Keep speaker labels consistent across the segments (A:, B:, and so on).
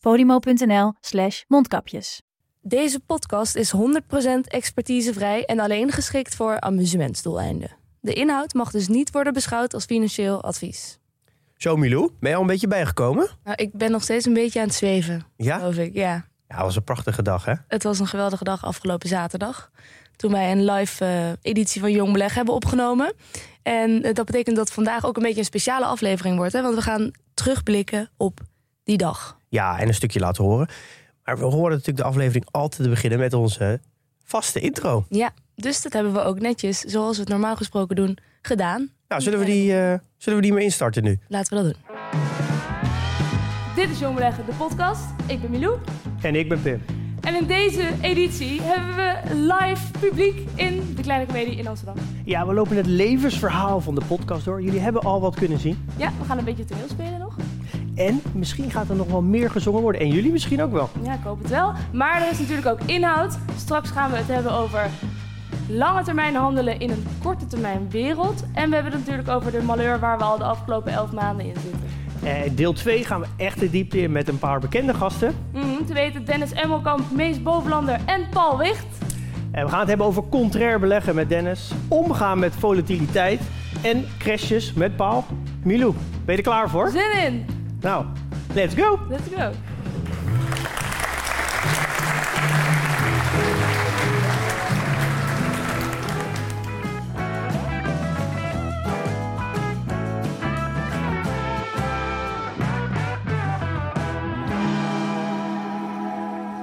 A: podimo.nl slash mondkapjes.
B: Deze podcast is 100% expertisevrij en alleen geschikt voor amusementsdoeleinden. De inhoud mag dus niet worden beschouwd als financieel advies.
C: Zo Milou, ben je al een beetje bijgekomen?
B: Nou, ik ben nog steeds een beetje aan het zweven,
C: Ja?
B: geloof ik. Ja.
C: Ja, het was een prachtige dag hè?
B: Het was een geweldige dag afgelopen zaterdag. Toen wij een live eh, editie van Jong Beleg hebben opgenomen. En eh, dat betekent dat vandaag ook een beetje een speciale aflevering wordt. Hè? Want we gaan terugblikken op die dag.
C: Ja, en een stukje laten horen. Maar we horen natuurlijk de aflevering altijd te beginnen met onze vaste intro.
B: Ja, dus dat hebben we ook netjes, zoals we het normaal gesproken doen, gedaan.
C: Nou, zullen we die, eh, zullen we die maar instarten nu?
B: Laten we dat doen.
D: Dit is Jong Beleggen, de podcast. Ik ben Milou.
C: En ik ben Pim.
D: En in deze editie hebben we live publiek in de Kleine Comedie in Amsterdam.
E: Ja, we lopen het levensverhaal van de podcast door. Jullie hebben al wat kunnen zien.
D: Ja, we gaan een beetje toneel spelen nog.
E: En misschien gaat er nog wel meer gezongen worden. En jullie misschien ook wel.
D: Ja, ik hoop het wel. Maar er is natuurlijk ook inhoud. Straks gaan we het hebben over lange termijn handelen in een korte termijn wereld. En we hebben het natuurlijk over de malheur waar we al de afgelopen elf maanden in zitten.
E: Eh, deel 2 gaan we echt de diepte in met een paar bekende gasten.
D: Mhm, te weten Dennis Emmelkamp, Mees Bovenlander en Paul Wicht.
E: En we gaan het hebben over contrair beleggen met Dennis. Omgaan met volatiliteit. En crashes met Paul. Milou, ben je er klaar voor?
D: Zin in!
E: Nou, let's go!
D: Let's go!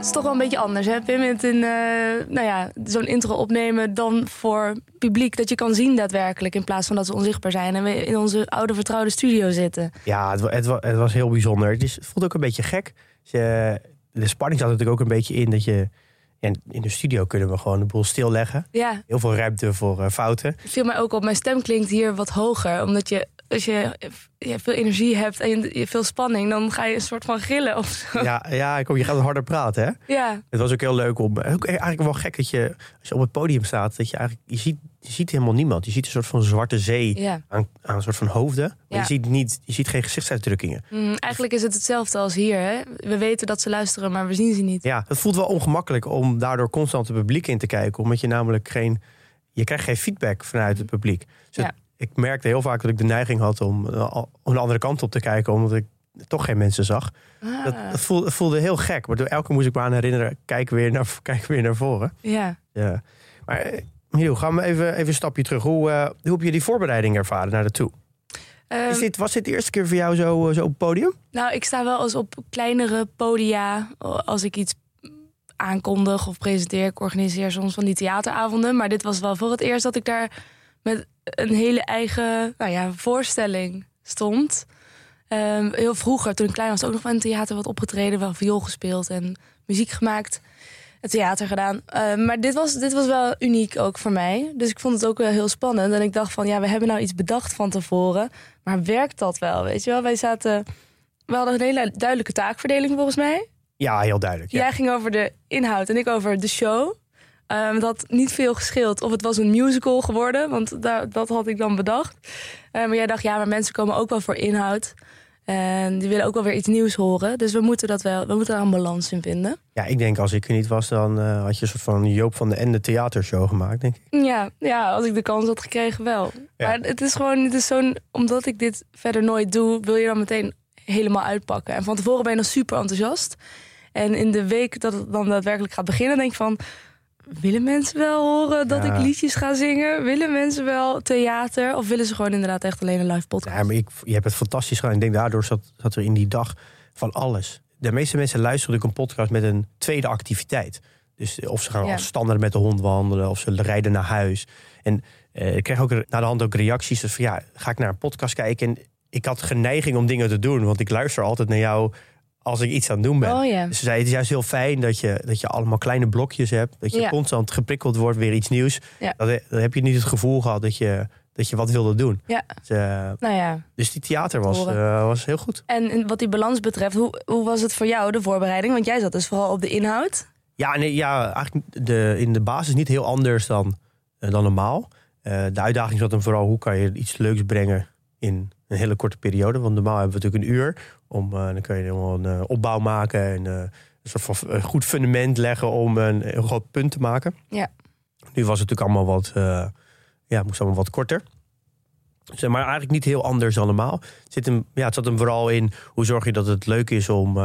B: Het is toch wel een beetje anders, hè, Pim? Het in, eh, nou ja, zo'n intro opnemen dan voor publiek dat je kan zien daadwerkelijk... in plaats van dat we onzichtbaar zijn en we in onze oude vertrouwde studio zitten.
C: Ja, het, het, het was heel bijzonder. Het, is, het voelt ook een beetje gek. Dus, de spanning zat natuurlijk ook een beetje in dat je... ja, in de studio kunnen we gewoon de boel stilleggen.
B: Ja,
C: Heel veel ruimte voor eh, fouten.
B: het viel mij ook op. Mijn stem klinkt hier wat hoger, omdat je... Als je, je veel energie hebt en je, je veel spanning, dan ga je een soort van gillen of zo.
C: Ja, ja ik hoop, je gaat harder praten hè?
B: Ja,
C: Het was ook heel leuk om. Ook eigenlijk wel gek dat je, als je op het podium staat, dat je eigenlijk. Je ziet, je ziet helemaal niemand. Je ziet een soort van zwarte zee
B: ja.
C: aan, aan een soort van hoofden. Maar
B: Ja.
C: je, ziet niet, je ziet geen gezichtsuitdrukkingen.
B: Mm, eigenlijk is het hetzelfde als hier. Hè? We weten dat ze luisteren, maar we zien ze niet.
C: Ja, het voelt wel ongemakkelijk om daardoor constant het publiek in te kijken. Omdat je namelijk geen. Je krijgt geen feedback vanuit het publiek. Dus het-
B: Ja.
C: Ik merkte heel vaak dat ik de neiging had om, eh, al- om de andere kant op te kijken, omdat ik toch geen mensen zag.
B: Ah,
C: Dat, dat voelde, voelde heel gek. Maar door elke moest ik me aan herinneren, kijk weer naar, kijk weer naar voren.
B: ja.
C: Ja. Maar eh, Michiel, gaan we even, even een stapje terug. Hoe, eh, hoe heb je die voorbereiding ervaren naar de toe?
B: Ehm,
C: Is dit, was dit de eerste keer voor jou zo, eh, zo op het podium?
B: Nou, ik sta wel eens op kleinere podia als ik iets aankondig of presenteer. Ik organiseer soms van die theateravonden. Maar dit was wel voor het eerst dat ik daar met een hele eigen nou ja, voorstelling stond. Ehm, heel vroeger, toen ik klein was, ook nog van een theater wat opgetreden. Wel viool gespeeld en muziek gemaakt. Het theater gedaan. Ehm, maar dit was, dit was wel uniek ook voor mij. Dus ik vond het ook wel heel spannend. En ik dacht van, ja, we hebben nou iets bedacht van tevoren. Maar werkt dat wel, weet je wel? Wij zaten... We hadden een hele duidelijke taakverdeling volgens mij.
C: Ja, heel duidelijk. Ja.
B: Jij ging over de inhoud en ik over de show. Ehm, het had niet veel gescheeld of het was een musical geworden, want da- dat had ik dan bedacht. Eh, maar jij dacht, ja, maar mensen komen ook wel voor inhoud. En die willen ook wel weer iets nieuws horen. Dus we moeten, dat wel, we moeten daar een balans in vinden.
C: Ja, ik denk als ik er niet was, dan eh, had je een soort van Joop van de Ende theatershow gemaakt, denk ik.
B: Ja, ja, als ik de kans had gekregen wel.
C: Ja.
B: Maar het is gewoon, het is zo'n, omdat ik dit verder nooit doe, wil je dan meteen helemaal uitpakken. En van tevoren ben je dan super enthousiast. En in de week dat het dan daadwerkelijk gaat beginnen, denk ik van... Willen mensen wel horen dat
C: Ja.
B: ik liedjes ga zingen? Willen mensen wel theater? Of willen ze gewoon inderdaad echt alleen een live podcast?
C: Ja, maar ik, je hebt het fantastisch gedaan. Ik denk daardoor zat, zat er in die dag van alles. De meeste mensen luisteren natuurlijk een podcast met een tweede activiteit. Dus of ze gaan
B: Ja.
C: als standaard met de hond wandelen, of ze rijden naar huis. En eh, ik kreeg ook naar de hand ook reacties. Dus van ja, ga ik naar een podcast kijken. En ik had geneiging om dingen te doen, want ik luister altijd naar jou als ik iets aan het doen ben.
B: Oh.
C: Dus ze zei, het is juist heel fijn dat je, dat je allemaal kleine blokjes hebt. Dat je constant geprikkeld wordt, weer iets nieuws. Dat, dan heb je niet het gevoel gehad dat je, dat je wat wilde doen.
B: Ja.
C: Dus, eh,
B: Nou ja.
C: dus die theater was, eh, was heel goed.
B: En wat die balans betreft, hoe, hoe was het voor jou, de voorbereiding? Want jij zat dus vooral op de inhoud.
C: Ja, nee, ja eigenlijk de, in de basis niet heel anders dan, eh, dan normaal. De uitdaging zat hem vooral hoe kan je iets leuks brengen in een hele korte periode. Want normaal hebben we natuurlijk een uur. Om, eh, dan kun je helemaal een eh, opbouw maken en eh, een soort van eh, goed fundament leggen om een heel groot punt te maken.
B: Ja.
C: Nu was het natuurlijk allemaal wat, ja, moest allemaal wat korter. Eh, maar eigenlijk niet heel anders dan normaal. Het, zit hem, ja, het zat hem vooral in hoe zorg je dat het leuk is om,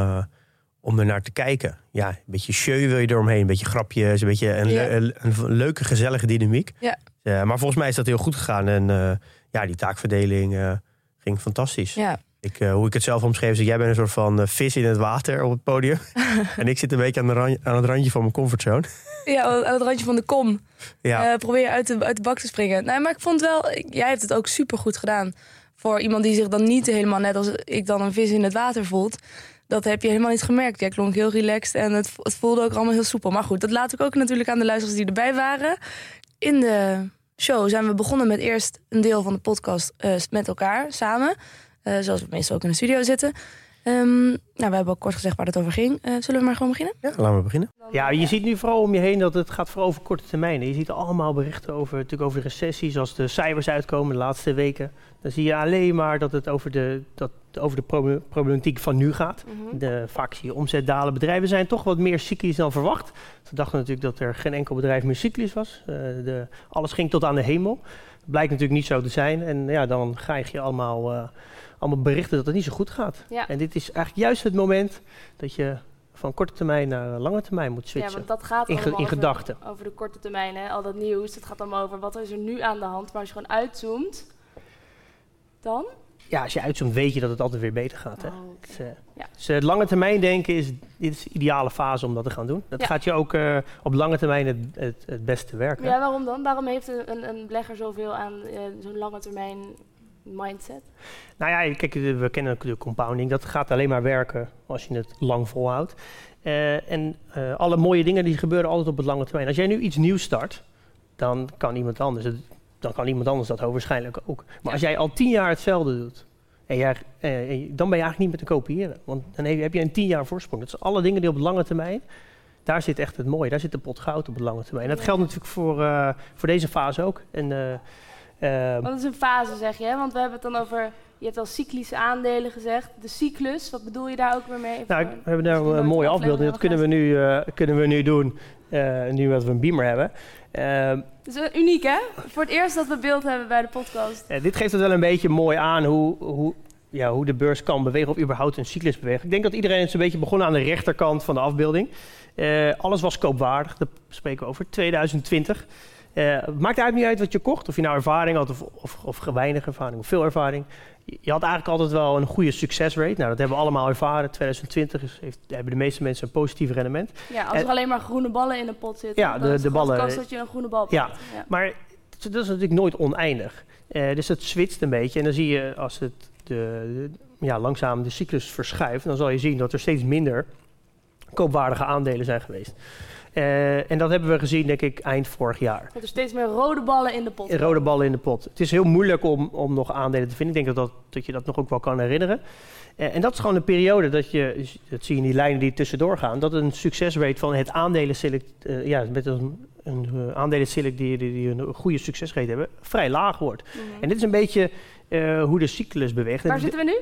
C: om er naar te kijken. Ja, een beetje show wil je eromheen, een beetje grapjes, een beetje een,
B: Ja.
C: le- een, een leuke, gezellige dynamiek.
B: Ja.
C: Maar volgens mij is dat heel goed gegaan. En ja, die taakverdeling ging fantastisch.
B: Ja.
C: Ik, eh, hoe ik het zelf omschreef, is dat jij bent een soort van eh, vis in het water op het podium. en ik zit een beetje aan, de rand- aan het randje van mijn comfortzone.
B: Ja, aan het randje van de kom.
C: Ja,
B: Eh, probeer je uit de, uit de bak te springen. Nee, maar ik vond wel, jij hebt het ook super goed gedaan. Voor iemand die zich dan niet helemaal net als ik dan een vis in het water voelt. Dat heb je helemaal niet gemerkt. Jij klonk heel relaxed en het, het voelde ook allemaal heel soepel. Maar goed, dat laat ik ook natuurlijk aan de luisteraars die erbij waren. In de show zijn we begonnen met eerst een deel van de podcast met elkaar samen. Eh, zoals we meestal ook in de studio zitten. Ehm, nou, we hebben ook kort gezegd waar het over ging. Eh, zullen we maar gewoon beginnen?
C: ja, laten we beginnen.
E: Ja, je ziet nu vooral om je heen dat het gaat vooral over korte termijnen. Je ziet allemaal berichten over, natuurlijk over de recessie, zoals de cijfers uitkomen de laatste weken. Dan zie je alleen maar dat het over de, dat, over de proble- problematiek van nu gaat.
D: Mhm.
E: De, vaak zie je omzet dalen. Bedrijven zijn toch wat meer cyclisch dan verwacht. Ze dachten natuurlijk dat er geen enkel bedrijf meer cyclisch was. Eh, de, alles ging tot aan de hemel. Blijkt natuurlijk niet zo te zijn. En ja, dan krijg je allemaal, eh, allemaal berichten dat het niet zo goed gaat.
D: Ja.
E: En dit is eigenlijk juist het moment dat je van korte termijn naar lange termijn moet
D: Ja,
E: switchen.
D: want dat gaat
E: In ge- in gedachten.
D: over de korte termijn. Hè? Al dat nieuws, het gaat allemaal over wat is er nu aan de hand. Maar als je gewoon uitzoomt, dan...
E: Ja, als je uitzoomt weet je dat het altijd weer beter gaat. Hè?
D: Oh,
E: Het is, eh,
D: Ja.
E: dus, eh, lange termijn denken is, dit is de ideale fase om dat te gaan doen. Dat
D: Ja.
E: gaat je ook eh, op lange termijn het, het, het beste werken.
D: Ja, waarom dan? Waarom heeft een, een, een belegger zoveel aan zo'n lange termijn mindset?
E: Nou ja, kijk, we kennen de compounding. Dat gaat alleen maar werken als je het lang volhoudt. Eh, en eh, alle mooie dingen die gebeuren altijd op het lange termijn. Als jij nu iets nieuws start, dan kan iemand anders het, dan kan iemand anders dat hoogwaarschijnlijk ook. Maar
D: Ja.
E: als jij al tien jaar hetzelfde doet, en jij, eh, dan ben je eigenlijk niet meer te kopiëren. Want dan heb je, een tien jaar voorsprong. Dat is alle dingen die op lange termijn. Daar zit echt het mooie. Daar zit de pot goud op het lange termijn. En dat geldt natuurlijk voor, voor deze fase ook. En,
D: Want het is een fase, zeg je. Hè? Want we hebben het dan over... Je hebt al cyclische aandelen gezegd. De cyclus, wat bedoel je daar ook weer mee?
E: Nou, we hebben daar een mooie afbeelding. Dat kunnen we nu, eh, kunnen we nu doen, eh, nu dat we een beamer hebben. Eh,
D: Het is uniek, hè? Voor het eerst dat we beeld hebben bij de podcast.
E: dit geeft het wel een beetje mooi aan hoe, hoe, ja, hoe de beurs kan bewegen of überhaupt een cyclus beweegt. Ik denk dat iedereen is een beetje begonnen aan de rechterkant van de afbeelding. Eh, alles was koopwaardig, dat spreken we over 2020. Eh, het maakt eigenlijk niet uit wat je kocht, of je nou ervaring had of, of, of weinig ervaring of veel ervaring. Je had eigenlijk altijd wel een goede succesrate. Nou, dat hebben we allemaal ervaren. 2020 is, heeft, hebben de meeste mensen een positief rendement.
D: Ja, als er
E: En-
D: alleen maar groene ballen in een pot zitten.
E: Ja,
D: dan
E: de-
D: is
E: de ballen-
D: kans dat je een groene bal
E: Ja.
D: pakt. Ja.
E: Maar dat is natuurlijk nooit oneindig. Eh, dus het switcht een beetje. En dan zie je als het de, de- ja, langzaam de cyclus verschuift, dan zal je zien dat er steeds minder koopwaardige aandelen zijn geweest. Eh, en dat hebben we gezien, denk ik, eind vorig jaar.
D: Dat er steeds meer rode ballen in de pot
E: Rode ballen in de pot. Het is heel moeilijk om, om nog aandelen te vinden. Ik denk dat, dat, dat je dat nog ook wel kan herinneren. Eh, en dat is gewoon een periode dat je, dat zie je in die lijnen die tussendoor gaan, dat een succesrate van het aandelenselect, eh ja, met een, een uh, aandelenselect die, die, die een goede succesrate hebben, vrij laag wordt.
D: Mhm.
E: En dit is een beetje hoe de cyclus beweegt.
D: Waar
E: En
D: zitten we nu?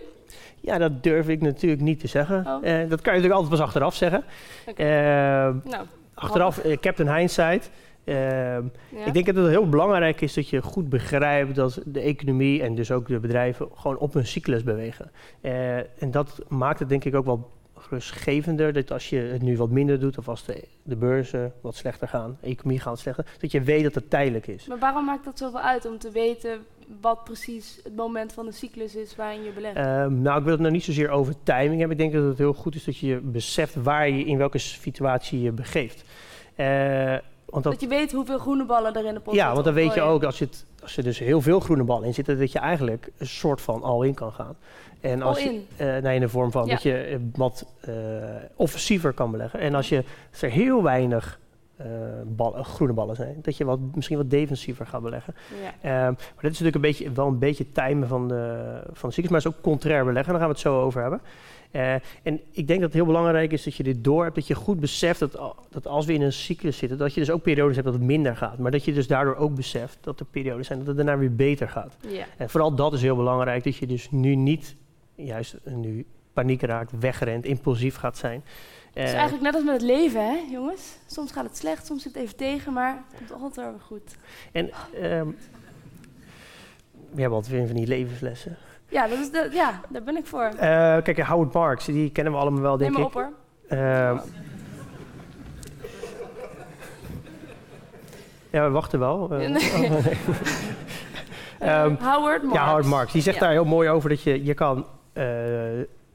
E: Ja, dat durf ik natuurlijk niet te zeggen.
D: Oh.
E: Dat kan je natuurlijk altijd pas achteraf zeggen.
D: Oké.
E: Eh,
D: Nou,
E: achteraf, eh, Captain Hindsight. Eh,
D: ja.
E: ik denk dat het heel belangrijk is dat je goed begrijpt dat de economie en dus ook de bedrijven gewoon op een cyclus bewegen. Eh, en dat maakt het denk ik ook wel rustgevender dat als je het nu wat minder doet of als de, de beurzen wat slechter gaan, de economie gaat slechter, dat je weet dat het tijdelijk is.
D: Maar waarom maakt dat zoveel uit om te weten wat precies het moment van de cyclus is waarin je belegt?
E: Ehm, nou, ik wil het nou niet zozeer over timing hebben. Ik denk dat het heel goed is dat je beseft waar je in welke situatie je begeeft. Eh, want
D: Dat
E: dat,
D: je weet hoeveel groene ballen er in de pot
E: ja,
D: zitten
E: want dan weet je ook, als, je het, als er dus heel veel groene ballen in zitten, dat je eigenlijk een soort van all-in kan gaan. En als? Je, eh, nee, in de vorm van
D: Ja.
E: dat je wat eh, offensiever kan beleggen. En als, je, als er heel weinig eh, ballen, groene ballen zijn, dat je wat, misschien wat defensiever gaat beleggen.
D: Ja.
E: Ehm, maar dit is natuurlijk een beetje, wel een beetje timen van de, van de cyclus, maar het is ook contrair beleggen. Daar gaan we het zo over hebben. Eh, en ik denk dat het heel belangrijk is dat je dit door hebt, dat je goed beseft dat, dat als we in een cyclus zitten, dat je dus ook periodes hebt dat het minder gaat. Maar dat je dus daardoor ook beseft dat er periodes zijn dat het daarna weer beter gaat.
D: ja.
E: En vooral dat is heel belangrijk, dat je dus nu niet juist eh, nu paniek raakt, wegrent, impulsief gaat zijn.
D: Het is
E: Eh,
D: eigenlijk net als met het leven, hè, jongens? Soms gaat het slecht, soms zit het even tegen, maar het komt altijd wel weer goed.
E: En ehm, we hebben altijd weer van die levenslessen.
D: Ja, dat is de, ja daar ben ik voor.
E: Eh, kijk, Howard Marks, die kennen we allemaal wel, denk
D: Neem maar
E: ik.
D: op hoor.
E: Ehm, ja, we wachten wel. Eh,
D: Nee.
E: oh, nee. Ehm,
D: Howard Marks.
E: ja, Howard Marks. Die zegt
D: Ja.
E: daar heel mooi over dat je, je kan...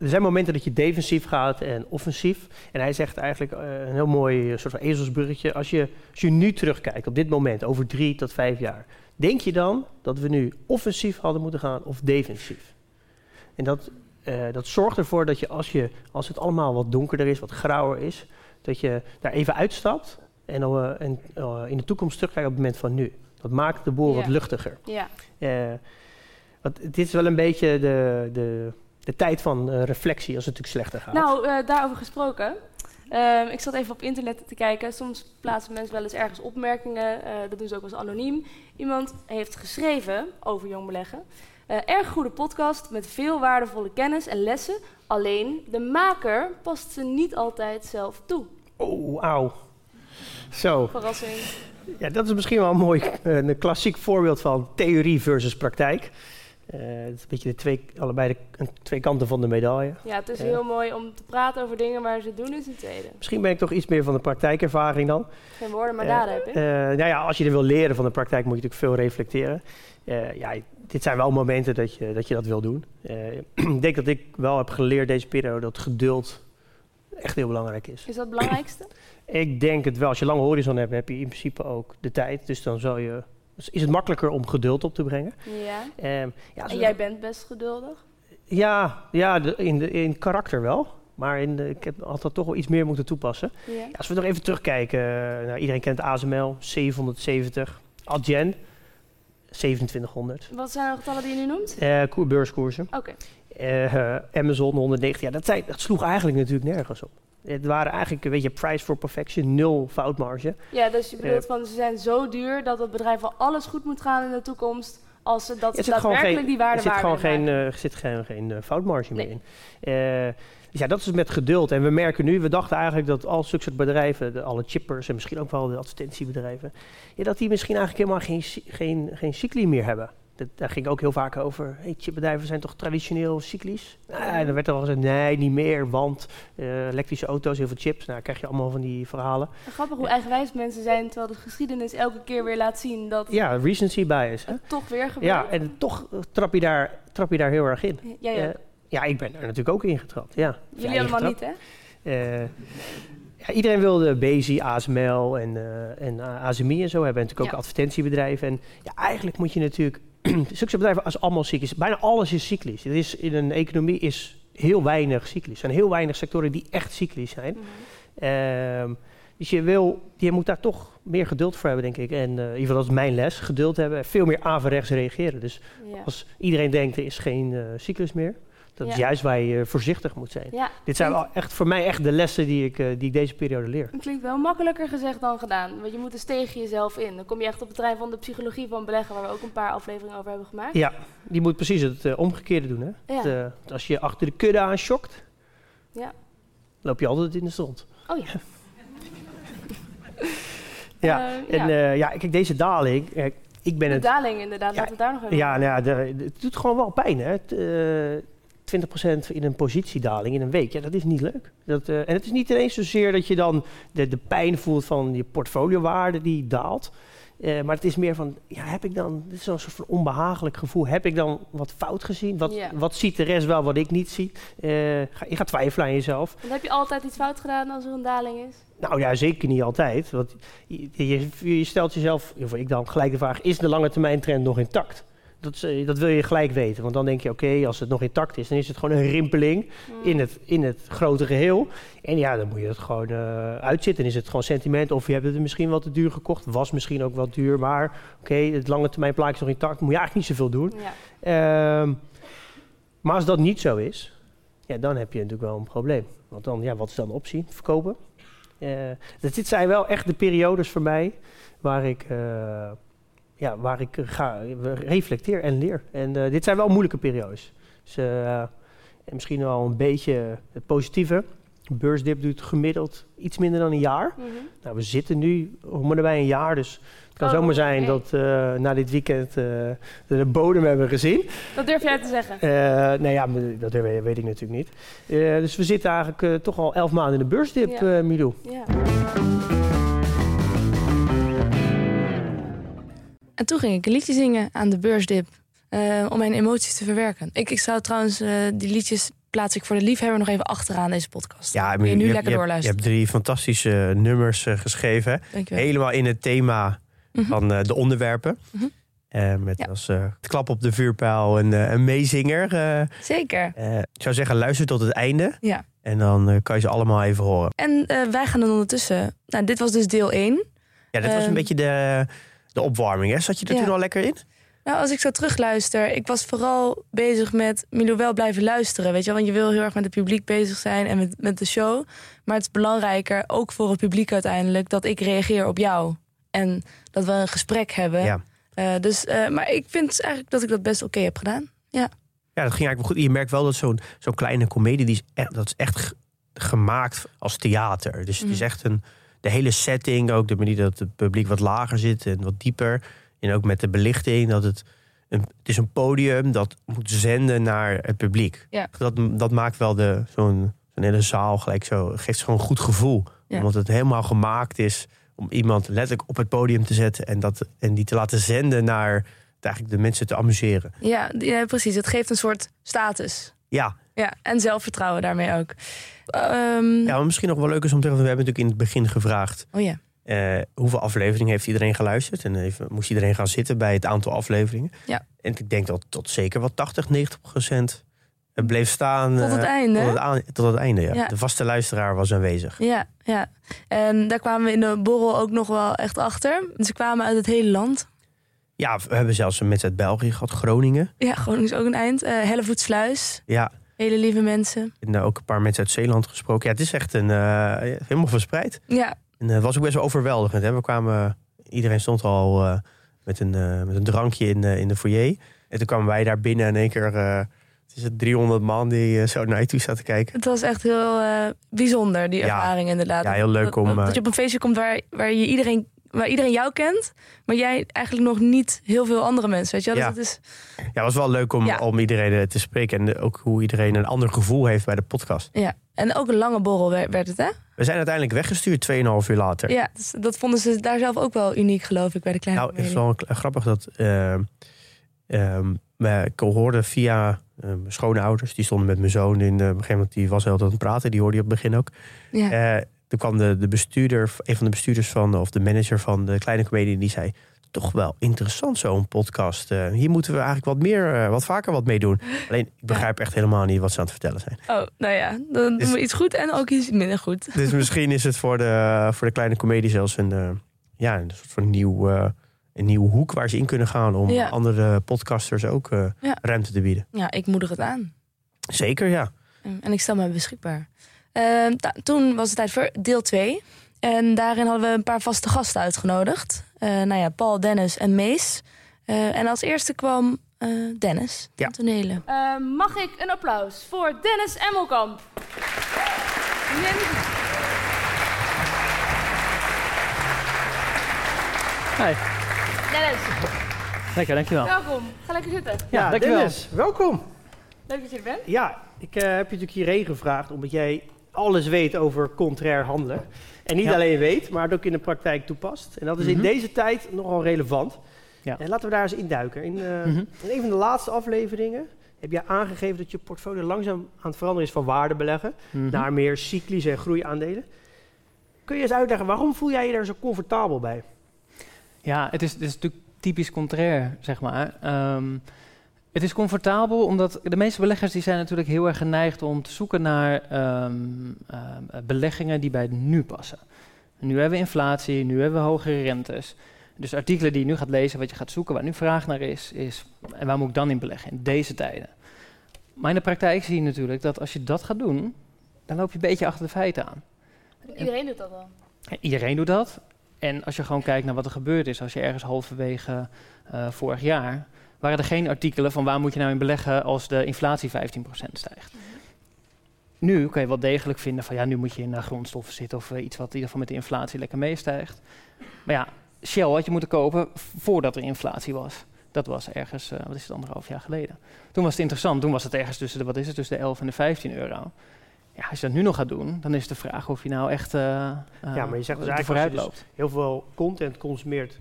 E: er zijn momenten dat je defensief gaat en offensief. En hij zegt eigenlijk eh, een heel mooi eh, soort van ezelsbruggetje. Als je, als je nu terugkijkt op dit moment, over drie tot vijf jaar... Denk je dan dat we nu offensief hadden moeten gaan of defensief? En dat, eh, dat zorgt ervoor dat je als, je als het allemaal wat donkerder is, wat grauwer is... dat je daar even uitstapt en, en in de toekomst terugkijkt op het moment van nu. Dat maakt de boel wat luchtiger.
D: Ja.
E: Want dit is wel een beetje de, de, de tijd van eh, reflectie als het natuurlijk slechter gaat.
D: Nou, eh, daarover gesproken. Ehm, ik zat even op internet te kijken. Soms plaatsen mensen wel eens ergens opmerkingen. eh, dat doen ze ook wel eens anoniem. Iemand heeft geschreven over jong beleggen. Erg goede podcast met veel waardevolle kennis en lessen. Alleen de maker past ze niet altijd zelf toe.
E: Oh, auw. Zo,
D: Verrassing.
E: ja, dat is misschien wel een mooi, een klassiek voorbeeld van theorie versus praktijk. Eh, het is een beetje de twee, allebei de twee kanten van de medaille.
D: Ja, het is
E: Ja.
D: heel mooi om te praten over dingen, maar ze doen is een tweede.
E: Misschien ben ik toch iets meer van de praktijkervaring dan.
D: Geen woorden, maar
E: Eh,
D: daden heb ik.
E: Eh, nou ja, als je er wil leren van de praktijk, moet je natuurlijk veel reflecteren. Eh, ja, dit zijn wel momenten dat je dat, je dat wil doen. Eh, ik denk dat ik wel heb geleerd deze periode dat geduld echt heel belangrijk is.
D: Is dat het belangrijkste?
E: Ik denk het wel. Als je lange horizon hebt, heb je in principe ook de tijd. Dus dan zal je, dus is het makkelijker om geduld op te brengen.
D: Ja.
E: Ehm, ja,
D: En jij bent best geduldig?
E: ja, ja de- in, de, in karakter wel. Maar in de, ik heb altijd toch wel iets meer moeten toepassen.
D: Ja.
E: Ja, als we nog even terugkijken. eh, Nou, iedereen kent ASML, 770. Adyen, 2700.
D: Wat zijn de getallen die je nu noemt?
E: Koer- beurskoersen.
D: Oké.
E: Eh, Amazon 190. Ja, dat, zijn, dat sloeg eigenlijk natuurlijk nergens op. Het waren eigenlijk, weet je, price for perfection, nul foutmarge.
D: Ja, dus je bedoelt
E: Eh,
D: van ze zijn zo duur dat het bedrijf wel alles goed moet gaan in de toekomst als ze dat daadwerkelijk
E: geen,
D: die waarde
E: er zit
D: waar
E: gewoon geen, eh, er zit geen, geen eh, foutmarge
D: Nee.
E: meer in. Eh, dus ja, dat is met geduld. En we merken nu, we dachten eigenlijk dat al zulke soort bedrijven, de, alle chippers en misschien ook wel de advertentiebedrijven, ja, dat die misschien eigenlijk helemaal geen, geen, geen cycli meer hebben. Dat, daar ging ook heel vaak over. Hey, chipbedrijven zijn toch traditioneel cyclisch? En dan werd er al gezegd, nee, niet meer, want eh, elektrische auto's, heel veel chips. Nou, dan krijg je allemaal van die verhalen.
D: Grappig hoe eigenwijs mensen zijn, terwijl de geschiedenis elke keer weer laat zien dat
E: Ja, recency bias. Hè?
D: het toch weer gebeurt.
E: Ja, en toch eh, trap je, daar, trap je daar heel erg in.
D: Jij ook.
E: Eh, ja, ik ben er natuurlijk ook in getrapt. Ja.
D: Jullie
E: Ja,
D: allemaal niet, hè?
E: Eh, ja, iedereen wilde Bezi, ASML en, eh en eh, ASMI en zo hebben. En natuurlijk ook
D: Ja.
E: advertentiebedrijven. En ja, eigenlijk moet je natuurlijk... Zulke bedrijven als allemaal cyclisch. Bijna alles is cyclisch. Er is, in een economie is heel weinig cyclisch. Er zijn heel weinig sectoren die echt cyclisch zijn.
D: Mhm.
E: Ehm, dus je, wil, je moet daar toch meer geduld voor hebben, denk ik. En eh, in ieder geval dat is mijn les. Geduld hebben. Veel meer averechts reageren. Dus
D: Ja.
E: als iedereen denkt er is geen eh, cyclus meer... Dat is juist waar je voorzichtig moet zijn.
D: ja,
E: Dit zijn wel echt voor mij echt de lessen die ik, eh, die ik deze periode leer.
D: het klinkt wel makkelijker gezegd dan gedaan. Want je moet dus tegen jezelf in. Dan kom je echt op het terrein van de psychologie van beleggen, waar we ook een paar afleveringen over hebben gemaakt.
E: Ja, die moet precies het eh, omgekeerde doen. Hè? Het, eh, als je achter de kudde aan schokt,
D: Ja.
E: loop je altijd in de stront.
D: Oh ja.
E: Ja, En
D: ja.
E: ja, kijk, deze daling, ik ben
D: de
E: het...
D: daling inderdaad,
E: Ja,
D: laten we het daar nog even
E: Ja, nou ja, de- de- het doet gewoon wel pijn. Hè? Het, 20% in een positiedaling in een week, ja, dat is niet leuk. Dat, eh, en het is niet ineens zozeer dat je dan de, de pijn voelt van je portfoliowaarde die daalt. Eh, maar het is meer van, ja, heb ik dan, dit is zo'n soort van onbehagelijk gevoel. Heb ik dan wat fout gezien? Wat,
D: Ja.
E: wat ziet de rest wel wat ik niet zie? Eh, ga, je gaat twijfelen aan jezelf.
D: Want heb je altijd iets fout gedaan als er een daling is?
E: Nou ja, zeker niet altijd. Want je, je, je stelt jezelf, of ik dan, gelijk de vraag... is de lange termijn trend nog intact? Dat, eh, dat wil je gelijk weten. Want dan denk je, oké, als het nog intact is... dan is het gewoon een rimpeling
D: Mm.
E: in het, in het grote geheel. En ja, dan moet je het gewoon eh, uitzitten. Is het gewoon sentiment of je hebt het misschien wel te duur gekocht. Was misschien ook wel duur, maar oké, het lange termijn plaatje is nog intact. Moet je eigenlijk niet zoveel doen.
D: Ja.
E: Ehm, maar als dat niet zo is, ja, dan heb je natuurlijk wel een probleem. Want dan, ja, wat is dan de optie? Verkopen? Dus dit zijn wel echt de periodes voor mij waar ik, ja, waar ik ga, reflecteer en leer. En eh, dit zijn wel moeilijke periodes. Dus, eh, en misschien wel een beetje het positieve. Beursdip duurt gemiddeld iets minder dan een jaar.
D: Mhm.
E: Nou, we zitten nu om en nabij een jaar, dus het kan
D: Oh,
E: zomaar zijn dat eh, na dit weekend eh, we de bodem hebben gezien.
D: Dat durf jij te zeggen.
E: Eh nou ja, maar dat weet, ik natuurlijk niet. Eh, dus we zitten eigenlijk eh, toch al elf maanden in de beursdip,
D: Ja.
E: eh Milou.
D: Ja.
B: En toen ging ik een liedje zingen aan de beursdip. eh, om mijn emoties te verwerken. Ik, ik zou trouwens, eh, die liedjes plaats ik voor de liefhebber nog even achteraan deze podcast.
C: Ja,
B: je nu
C: hebt-
B: lekker
C: hebt-
B: doorluisteren.
C: Je hebt drie fantastische nummers eh, geschreven.
B: Dankjewel.
C: Helemaal in het thema
B: Mhm.
C: van de onderwerpen.
B: Mhm.
C: Met
B: Ja.
C: als eh, klap op de vuurpijl een, eh, een meezinger.
B: Zeker.
C: ik zou zeggen, luister tot het einde.
B: Ja.
C: En dan kan je ze allemaal even horen.
B: En wij gaan dan ondertussen... Nou, dit was dus deel 1.
C: Ja, dat was een
B: Ehm.
C: beetje de, de opwarming. Hè? Zat je er
B: Ja.
C: toen al lekker in?
B: Nou, als ik zo terugluister, ik was vooral bezig met Milo wel blijven luisteren. Weet je, want je wil heel erg met het publiek bezig zijn en met, met de show. Maar het is belangrijker, ook voor het publiek uiteindelijk, dat ik reageer op jou. En dat we een gesprek hebben.
C: Ja.
B: Eh, dus, eh, maar ik vind eigenlijk dat ik dat best oké heb gedaan.
C: Ja, dat ging eigenlijk wel goed. Je merkt wel dat zo'n zo'n kleine komedie, die is echt, dat is echt ge- gemaakt als theater. Dus het is
B: Mhm.
C: echt een, de hele setting, ook de manier dat het publiek wat lager zit en wat dieper. En ook met de belichting, dat het, een, het is een podium dat moet zenden naar het publiek.
B: Ja.
C: Dat, dat maakt wel de, zo'n, zo'n hele zaal gelijk zo, geeft gewoon een goed gevoel.
B: Ja.
C: Omdat het helemaal gemaakt is om iemand letterlijk op het podium te zetten en, dat, en die te laten zenden naar eigenlijk de mensen te amuseren.
B: Ja, ja, precies. Het geeft een soort status.
C: Ja,
B: Ja, en zelfvertrouwen daarmee ook. Ehm,
C: Ja, maar misschien nog wel leuk is om te zeggen, we hebben natuurlijk in het begin gevraagd
B: Oh ja.
C: eh, hoeveel afleveringen heeft iedereen geluisterd en even, moest iedereen gaan zitten bij het aantal afleveringen.
B: Ja.
C: En ik denk dat tot zeker wel 80, 90 procent het bleef staan
B: Tot het
C: eh,
B: einde.
C: tot, het aan- tot het einde. Ja.
B: Ja.
C: De vaste luisteraar was aanwezig.
B: Ja, ja. En daar kwamen we in de borrel ook nog wel echt achter. Ze kwamen uit het hele land.
C: Ja, we hebben zelfs een mensen uit België gehad, Groningen.
B: Ja, Groningen is ook een eind. Eh Hellevoetsluis.
C: Ja,
B: Hele lieve mensen.
C: en eh, ook een paar mensen uit Zeeland gesproken. Ja, het is echt een, eh, helemaal verspreid.
B: Ja,
C: En eh, het was ook best wel overweldigend. Hè? We kwamen, iedereen stond al eh, met, een, met een drankje in, in de foyer. En toen kwamen wij daar binnen en in één keer... het is het 300 man die zo naar je toe staat te kijken.
B: het was echt heel bijzonder, die
C: Ja.
B: ervaring inderdaad.
C: Ja, heel leuk om,
B: Dat, dat je op een feestje komt waar, waar, je iedereen, waar iedereen jou kent, maar jij eigenlijk nog niet heel veel andere mensen. Weet je wel?
C: Ja.
B: Het is,
C: Ja, het was wel leuk om,
B: Ja.
C: om iedereen eh, te spreken. En ook hoe iedereen een ander gevoel heeft bij de podcast.
B: ja. En ook een lange borrel werd, het, hè?
C: We zijn uiteindelijk weggestuurd 2,5 uur later.
B: Ja, dus dat vonden ze daar zelf ook wel uniek, geloof ik, bij de kleine
C: Nou, het is wel grappig dat... eh, ehm, we- ik hoorde via eh, mijn schoonouders... die stonden met mijn zoon in... eh, op een gegeven moment die was heel aan het praten. Die hoorde je op het begin ook.
B: Ja.
C: Toen kwam de, de bestuurder, een van de bestuurders van, of de manager van de kleine comedie, die zei: Toch wel interessant zo'n podcast. Eh, hier moeten we eigenlijk wat meer, eh, wat vaker wat mee doen. Alleen, ik begrijp echt helemaal niet wat ze aan het vertellen zijn.
B: Oh, nou ja, dan doen we iets goed en ook iets minder goed.
C: Dus misschien is het voor de, voor de kleine comedie zelfs een, eh, ja, een soort van nieuw, een nieuwe hoek waar ze in kunnen gaan om
B: Ja.
C: andere podcasters ook
B: Ja.
C: ruimte te bieden.
B: Ja, ik moedig het aan.
C: Zeker, ja.
B: En ik stel me beschikbaar. Eh, nou, toen was het tijd voor deel 2. En daarin hadden we een paar vaste gasten uitgenodigd. Eh, nou ja, Paul, Dennis en Mees. Eh, en als eerste kwam eh, Dennis,
C: Ja.
B: van tonelen.
D: Eh, mag ik een applaus voor Dennis Emmelkamp?
F: Hi,
D: Dennis,
F: lekker, dankjewel.
D: welkom. Ga lekker zitten.
F: Ja, dankjewel.
E: Dennis, welkom.
D: Leuk dat je er bent.
E: Ja, ik eh, heb je natuurlijk hierheen gevraagd omdat jij alles weet over contrair handelen. En niet
F: Ja.
E: alleen weet, maar het ook in de praktijk toepast. En dat is in
F: Mhm.
E: deze tijd nogal relevant.
F: Ja.
E: En laten we daar eens induiken. In,
F: Mhm.
E: in een van de laatste afleveringen heb je aangegeven dat je portfolio langzaam aan het veranderen is van waardebeleggen
F: Mhm.
E: naar meer cyclische en groeiaandelen. Kun je eens uitleggen, waarom voel jij je daar zo comfortabel bij?
F: Ja, het is, het is natuurlijk typisch contrair, zeg maar. Ehm, het is comfortabel omdat de meeste beleggers die zijn natuurlijk heel erg geneigd om te zoeken naar ehm, ehm, beleggingen die bij het nu passen. Nu hebben we inflatie, nu hebben we hogere rentes. Dus artikelen die je nu gaat lezen, wat je gaat zoeken, waar nu vraag naar is, is en waar moet ik dan in beleggen in deze tijden? Maar in de praktijk zie je natuurlijk dat als je dat gaat doen, dan loop je een beetje achter de feiten aan.
D: Iedereen doet dat al.
F: Iedereen doet dat. En als je gewoon kijkt naar wat er gebeurd is, als je ergens halverwege uh, vorig jaar, waren er geen artikelen van waar moet je nou in beleggen als de inflatie 15% stijgt. -hmm. Nu kan je wel degelijk vinden van ja, nu moet je in uh, grondstoffen zitten of uh, iets wat in ieder geval met de inflatie lekker meestijgt. Maar ja, Shell had je moeten kopen voordat er inflatie was. Dat was ergens, wat is het, anderhalf jaar geleden. Toen was het interessant, toen was het ergens tussen de, wat is het, tussen de 11 en de 15 euro. Ja, als je dat nu nog gaat doen, dan is de vraag of je nou echt uh,
E: ja, maar je zegt dus eigenlijk als je dus heel veel content consumeert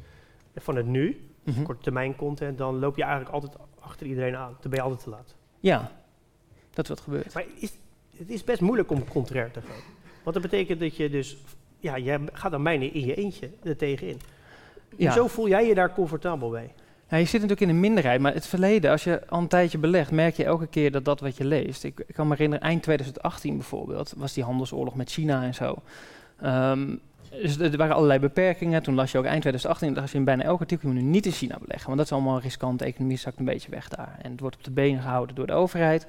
E: van het nu, mm -hmm. korte termijn content, dan loop je eigenlijk altijd achter iedereen aan. Dan ben je altijd te laat.
F: Ja, dat is wat gebeurt.
E: Maar is, het is best moeilijk om contrair te gaan. Want dat betekent dat je dus, ja, je gaat dan bijna in je eentje er tegenin. Ja. Hoezo voel jij je daar comfortabel bij?
F: Ja, je zit natuurlijk in een minderheid, maar het verleden, als je al een tijdje belegt, merk je elke keer dat dat wat je leest. Ik, ik kan me herinneren, eind 2018 bijvoorbeeld, was die handelsoorlog met China en zo. Um, dus er waren allerlei beperkingen. Toen las je ook eind 2018, dacht je in bijna elk artikel, je nu niet in China beleggen. Want dat is allemaal riskant, de economie zakt een beetje weg daar. En het wordt op de benen gehouden door de overheid.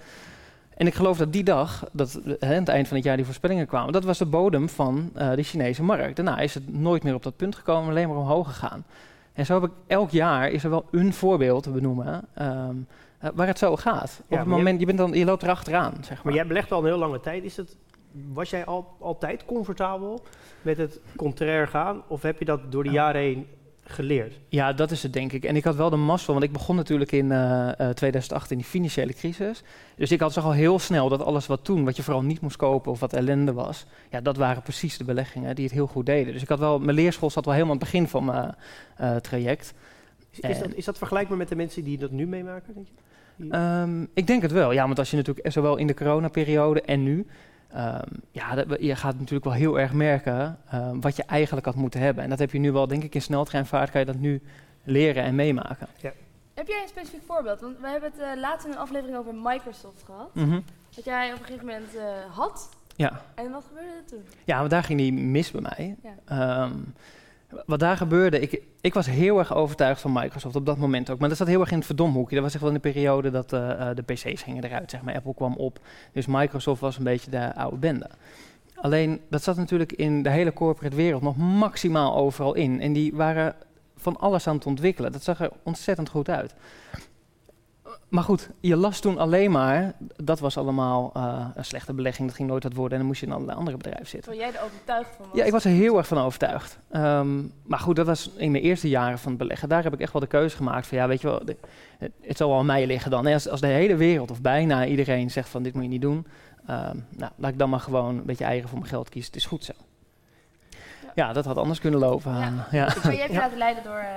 F: En ik geloof dat die dag, dat hè, aan het eind van het jaar die voorspellingen kwamen, dat was de bodem van uh, de Chinese markt. Daarna is het nooit meer op dat punt gekomen, alleen maar omhoog gegaan. En zo heb ik elk jaar is er wel een voorbeeld te benoemen um, uh, waar het zo gaat. Ja, Op het moment, je, bent dan, je loopt erachteraan, zeg maar.
E: Maar jij belegt al een heel lange tijd. Is het, was jij al, altijd comfortabel met het contrair gaan? Of heb je dat door de jaren heen geleerd?
F: Ja, dat is het denk ik. En ik had wel de mazzel, want ik begon natuurlijk in uh, uh, 2008 in die financiële crisis. Dus ik had zag al heel snel dat alles wat toen, wat je vooral niet moest kopen of wat ellende was, ja, dat waren precies de beleggingen die het heel goed deden. Dus ik had wel, mijn leerschool zat wel helemaal aan het begin van mijn uh, traject.
E: Is, is, dat, is dat vergelijkbaar met de mensen die dat nu meemaken, denk je?
F: Um, ik denk het wel, ja, want als je natuurlijk zowel in de coronaperiode en nu, Um, ja, dat, je gaat natuurlijk wel heel erg merken um, wat je eigenlijk had moeten hebben. En dat heb je nu wel, denk ik, in sneltreinvaart kan je dat nu leren en meemaken. Ja.
D: Heb jij een specifiek voorbeeld? Want we hebben het uh, laatst in een aflevering over Microsoft gehad. Mm -hmm. Dat jij op een gegeven moment uh, had.
F: Ja.
D: En wat gebeurde er toen?
F: Ja, want daar ging die mis bij mij. Ja. Um, wat daar gebeurde, ik, ik was heel erg overtuigd van Microsoft op dat moment ook. Maar dat zat heel erg in het verdomhoekje. Dat was echt wel in de periode dat uh, uh, de PC's gingen eruit, zeg maar. Apple kwam op. Dus Microsoft was een beetje de oude bende. Alleen, dat zat natuurlijk in de hele corporate wereld nog maximaal overal in. En die waren van alles aan het ontwikkelen. Dat zag er ontzettend goed uit. Maar goed, je las toen alleen maar, dat was allemaal uh, een slechte belegging, dat ging nooit wat worden en dan moest je in allerlei andere bedrijven zitten.
D: Terwijl jij er overtuigd van was?
F: Ja, ik was er heel erg van overtuigd. Um, maar goed, dat was in mijn eerste jaren van het beleggen. Daar heb ik echt wel de keuze gemaakt van, ja, weet je wel, de, het, het, zal wel aan mij liggen dan. Als, als de hele wereld of bijna iedereen zegt van, dit moet je niet doen, um, nou, laat ik dan maar gewoon een beetje eigen voor mijn geld kiezen. Het is goed zo. Ja, dat had anders kunnen lopen.
D: Ja.
F: ja.
D: Maar je hebt je laten leiden door uh,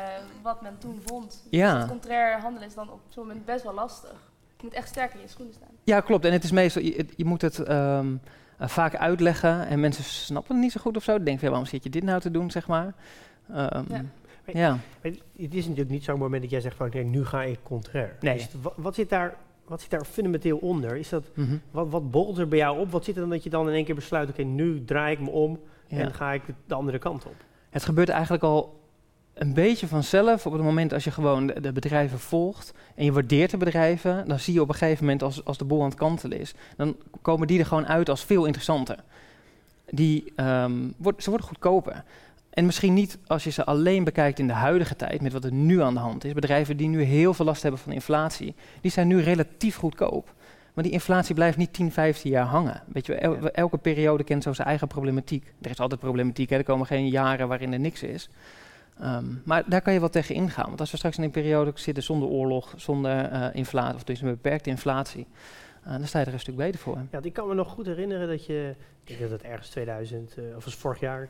D: wat men toen vond.
F: Ja.
D: Dus het contrair handelen is dan op zo'n moment best wel lastig. Je moet echt sterk in je schoenen staan.
F: Ja, klopt. En het is meestal, je, je moet het um, uh, vaak uitleggen en mensen snappen het niet zo goed of zo. Denken van, ja, waarom zit je dit nou te doen, zeg maar. Um, ja.
E: Ja. Maar het is natuurlijk niet zo'n moment dat jij zegt van, nee, nu ga ik contrair.
F: Nee.
E: Dus wat, wat zit daar wat zit daar fundamenteel onder? Is dat, mm -hmm. wat, wat bolt er bij jou op? Wat zit er dan dat je dan in één keer besluit, oké, okay, nu draai ik me om ja. en ga ik de, de, andere kant op?
F: Het gebeurt eigenlijk al een beetje vanzelf op het moment als je gewoon de, de, bedrijven volgt en je waardeert de bedrijven, dan zie je op een gegeven moment als, als de bol aan het kantelen is, dan komen die er gewoon uit als veel interessanter. Die, um, wordt, ze worden goedkoper. En misschien niet als je ze alleen bekijkt in de huidige tijd, met wat er nu aan de hand is. Bedrijven die nu heel veel last hebben van inflatie, die zijn nu relatief goedkoop. Maar die inflatie blijft niet 10, 15 jaar hangen. Weet je, el ja. elke periode kent zo zijn eigen problematiek. Er is altijd problematiek, hè? er komen geen jaren waarin er niks is. Um, maar daar kan je wel tegen ingaan. Want als we straks in een periode zitten zonder oorlog, zonder uh, inflatie, of dus een beperkte inflatie, uh, dan sta je er een stuk beter voor.
E: Ja, ik kan me nog goed herinneren dat je, ik denk dat het ergens 2000, uh, of was vorig jaar,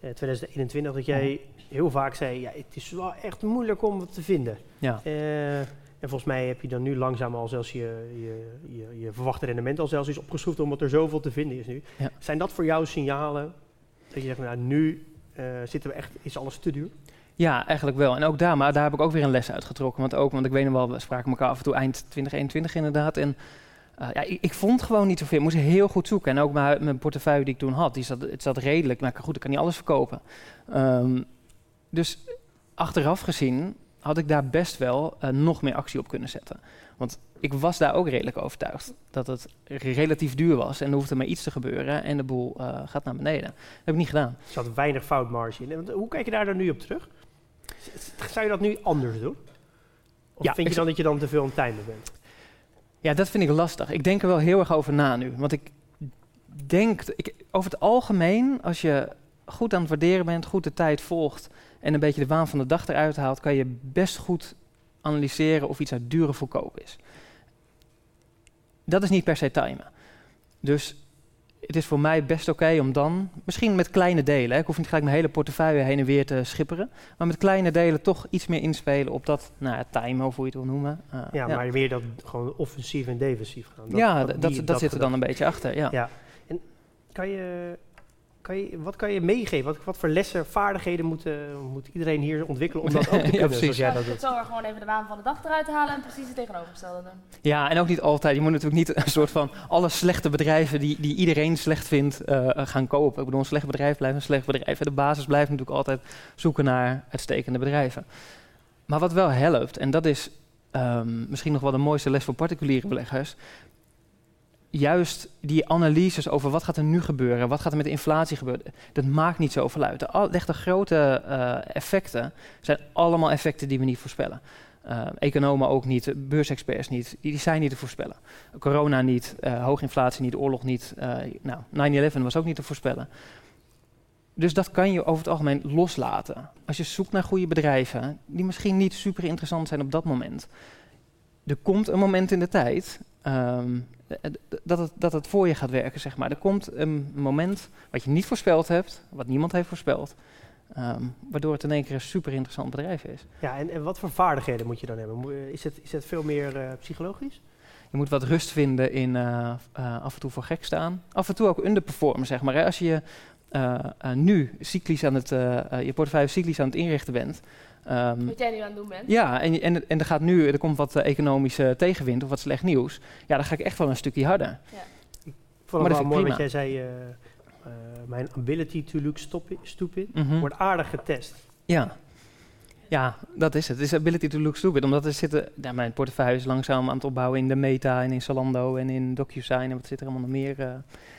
E: uh, 2021, dat jij heel vaak zei, ja, het is wel echt moeilijk om het te vinden.
F: Ja.
E: En volgens mij heb je dan nu langzaam al zelfs je, je, je, je verwachte rendement al zelfs is opgeschroefd omdat er zoveel te vinden is nu. Ja. Zijn dat voor jou signalen dat je zegt, nou nu eh, zitten we echt, is alles te duur?
F: Ja, eigenlijk wel. En ook daar, maar daar heb ik ook weer een les uitgetrokken. Want ook, want ik weet nog wel, we spraken elkaar af en toe eind 2021 inderdaad. En uh, ja, ik, ik, vond gewoon niet zoveel. Ik moest heel goed zoeken. En ook mijn, mijn portefeuille die ik toen had, die zat, het zat redelijk. Maar goed, ik kan niet alles verkopen. Um, dus achteraf gezien had ik daar best wel uh, nog meer actie op kunnen zetten. Want ik was daar ook redelijk overtuigd dat het relatief duur was. En er hoefde maar iets te gebeuren en de boel uh, gaat naar beneden. Dat heb ik niet gedaan.
E: Er zat weinig foutmarge in. Hoe kijk je daar dan nu op terug? Zou je dat nu anders doen? Of
F: Ja,
E: vind je dan dat je dan te veel aan het bent?
F: Ja, dat vind ik lastig. Ik denk er wel heel erg over na nu. Want ik denk, ik, over het algemeen, als je goed aan het waarderen bent, goed de tijd volgt en een beetje de waan van de dag eruit haalt, kan je best goed analyseren of iets uit dure voorkoop is. Dat is niet per se timen. Dus het is voor mij best oké om dan, misschien met kleine delen, hè, ik hoef niet gelijk mijn hele portefeuille heen en weer te schipperen, maar met kleine delen toch iets meer inspelen op dat, nou ja, timen of hoe je het wil noemen. Uh,
E: Ja, maar meer dat gewoon offensief en defensief gaan. Dat-
F: ja,
E: dat-
F: dat, dat, zit er dan een beetje achter. Ja.
E: Ja. En kan je, kan je, wat kan je meegeven? Wat, wat voor lessen, vaardigheden moet, eh, moet iedereen hier ontwikkelen om dat ook te
F: Ja,
E: kunnen,
F: precies.
E: zoals jij
D: Ja,
E: dat
D: het
E: doet?
D: zo er gewoon even de waan van de dag eruit halen en precies het tegenovergestelde doen.
F: ja, en ook niet altijd. Je moet natuurlijk niet een soort van alle slechte bedrijven die, die iedereen slecht vindt eh, gaan kopen. Ik bedoel, een slecht bedrijf blijft een slecht bedrijf. De basis blijft natuurlijk altijd zoeken naar uitstekende bedrijven. Maar wat wel helpt, en dat is ehm, misschien nog wel de mooiste les voor particuliere beleggers. Juist die analyses over wat gaat er nu gebeuren, wat gaat er met de inflatie gebeuren, dat maakt niet zoveel uit. De al- de grote eh, effecten zijn allemaal effecten die we niet voorspellen. Eh, economen ook niet, beursexperts niet, die, zijn niet te voorspellen. Corona niet, eh hoge inflatie niet, oorlog niet. nou, 9-11 was ook niet te voorspellen. Dus dat kan je over het algemeen loslaten. Als je zoekt naar goede bedrijven, die misschien niet super interessant zijn op dat moment. Er komt een moment in de tijd ehm, eh, dat, het, dat het voor je gaat werken, zeg maar. Er komt een moment wat je niet voorspeld hebt, wat niemand heeft voorspeld. ehm, waardoor het in één keer een super interessant bedrijf is.
E: Ja, en, en wat voor vaardigheden moet je dan hebben? Moet- Is het, is het veel meer eh, psychologisch?
F: Je moet wat rust vinden in eh, eh, af en toe voor gek staan. Af en toe ook underperformen, zeg maar. Hè. Als je eh, eh, nu cyclisch aan het, eh, eh, je portefeuille cyclisch aan het inrichten bent. Ehm,
D: Wat jij nu aan het doen bent.
F: ja, en, en, en er gaat nu, er komt wat eh, economische tegenwind of wat slecht nieuws. Ja, dan ga ik echt wel een stukje harder.
E: Ik vond
F: Maar
E: het
F: dat
E: wel mooi wat
F: prima.
E: jij zei. eh, eh, mijn ability to look stupid
F: Mhm.
E: wordt aardig getest.
F: Ja. Ja, dat is het. Het is ability to look stupid. Omdat er zitten, ja, mijn portefeuille is langzaam aan het opbouwen in de Meta en in Zalando en in DocuSign en wat zit er allemaal nog meer. eh,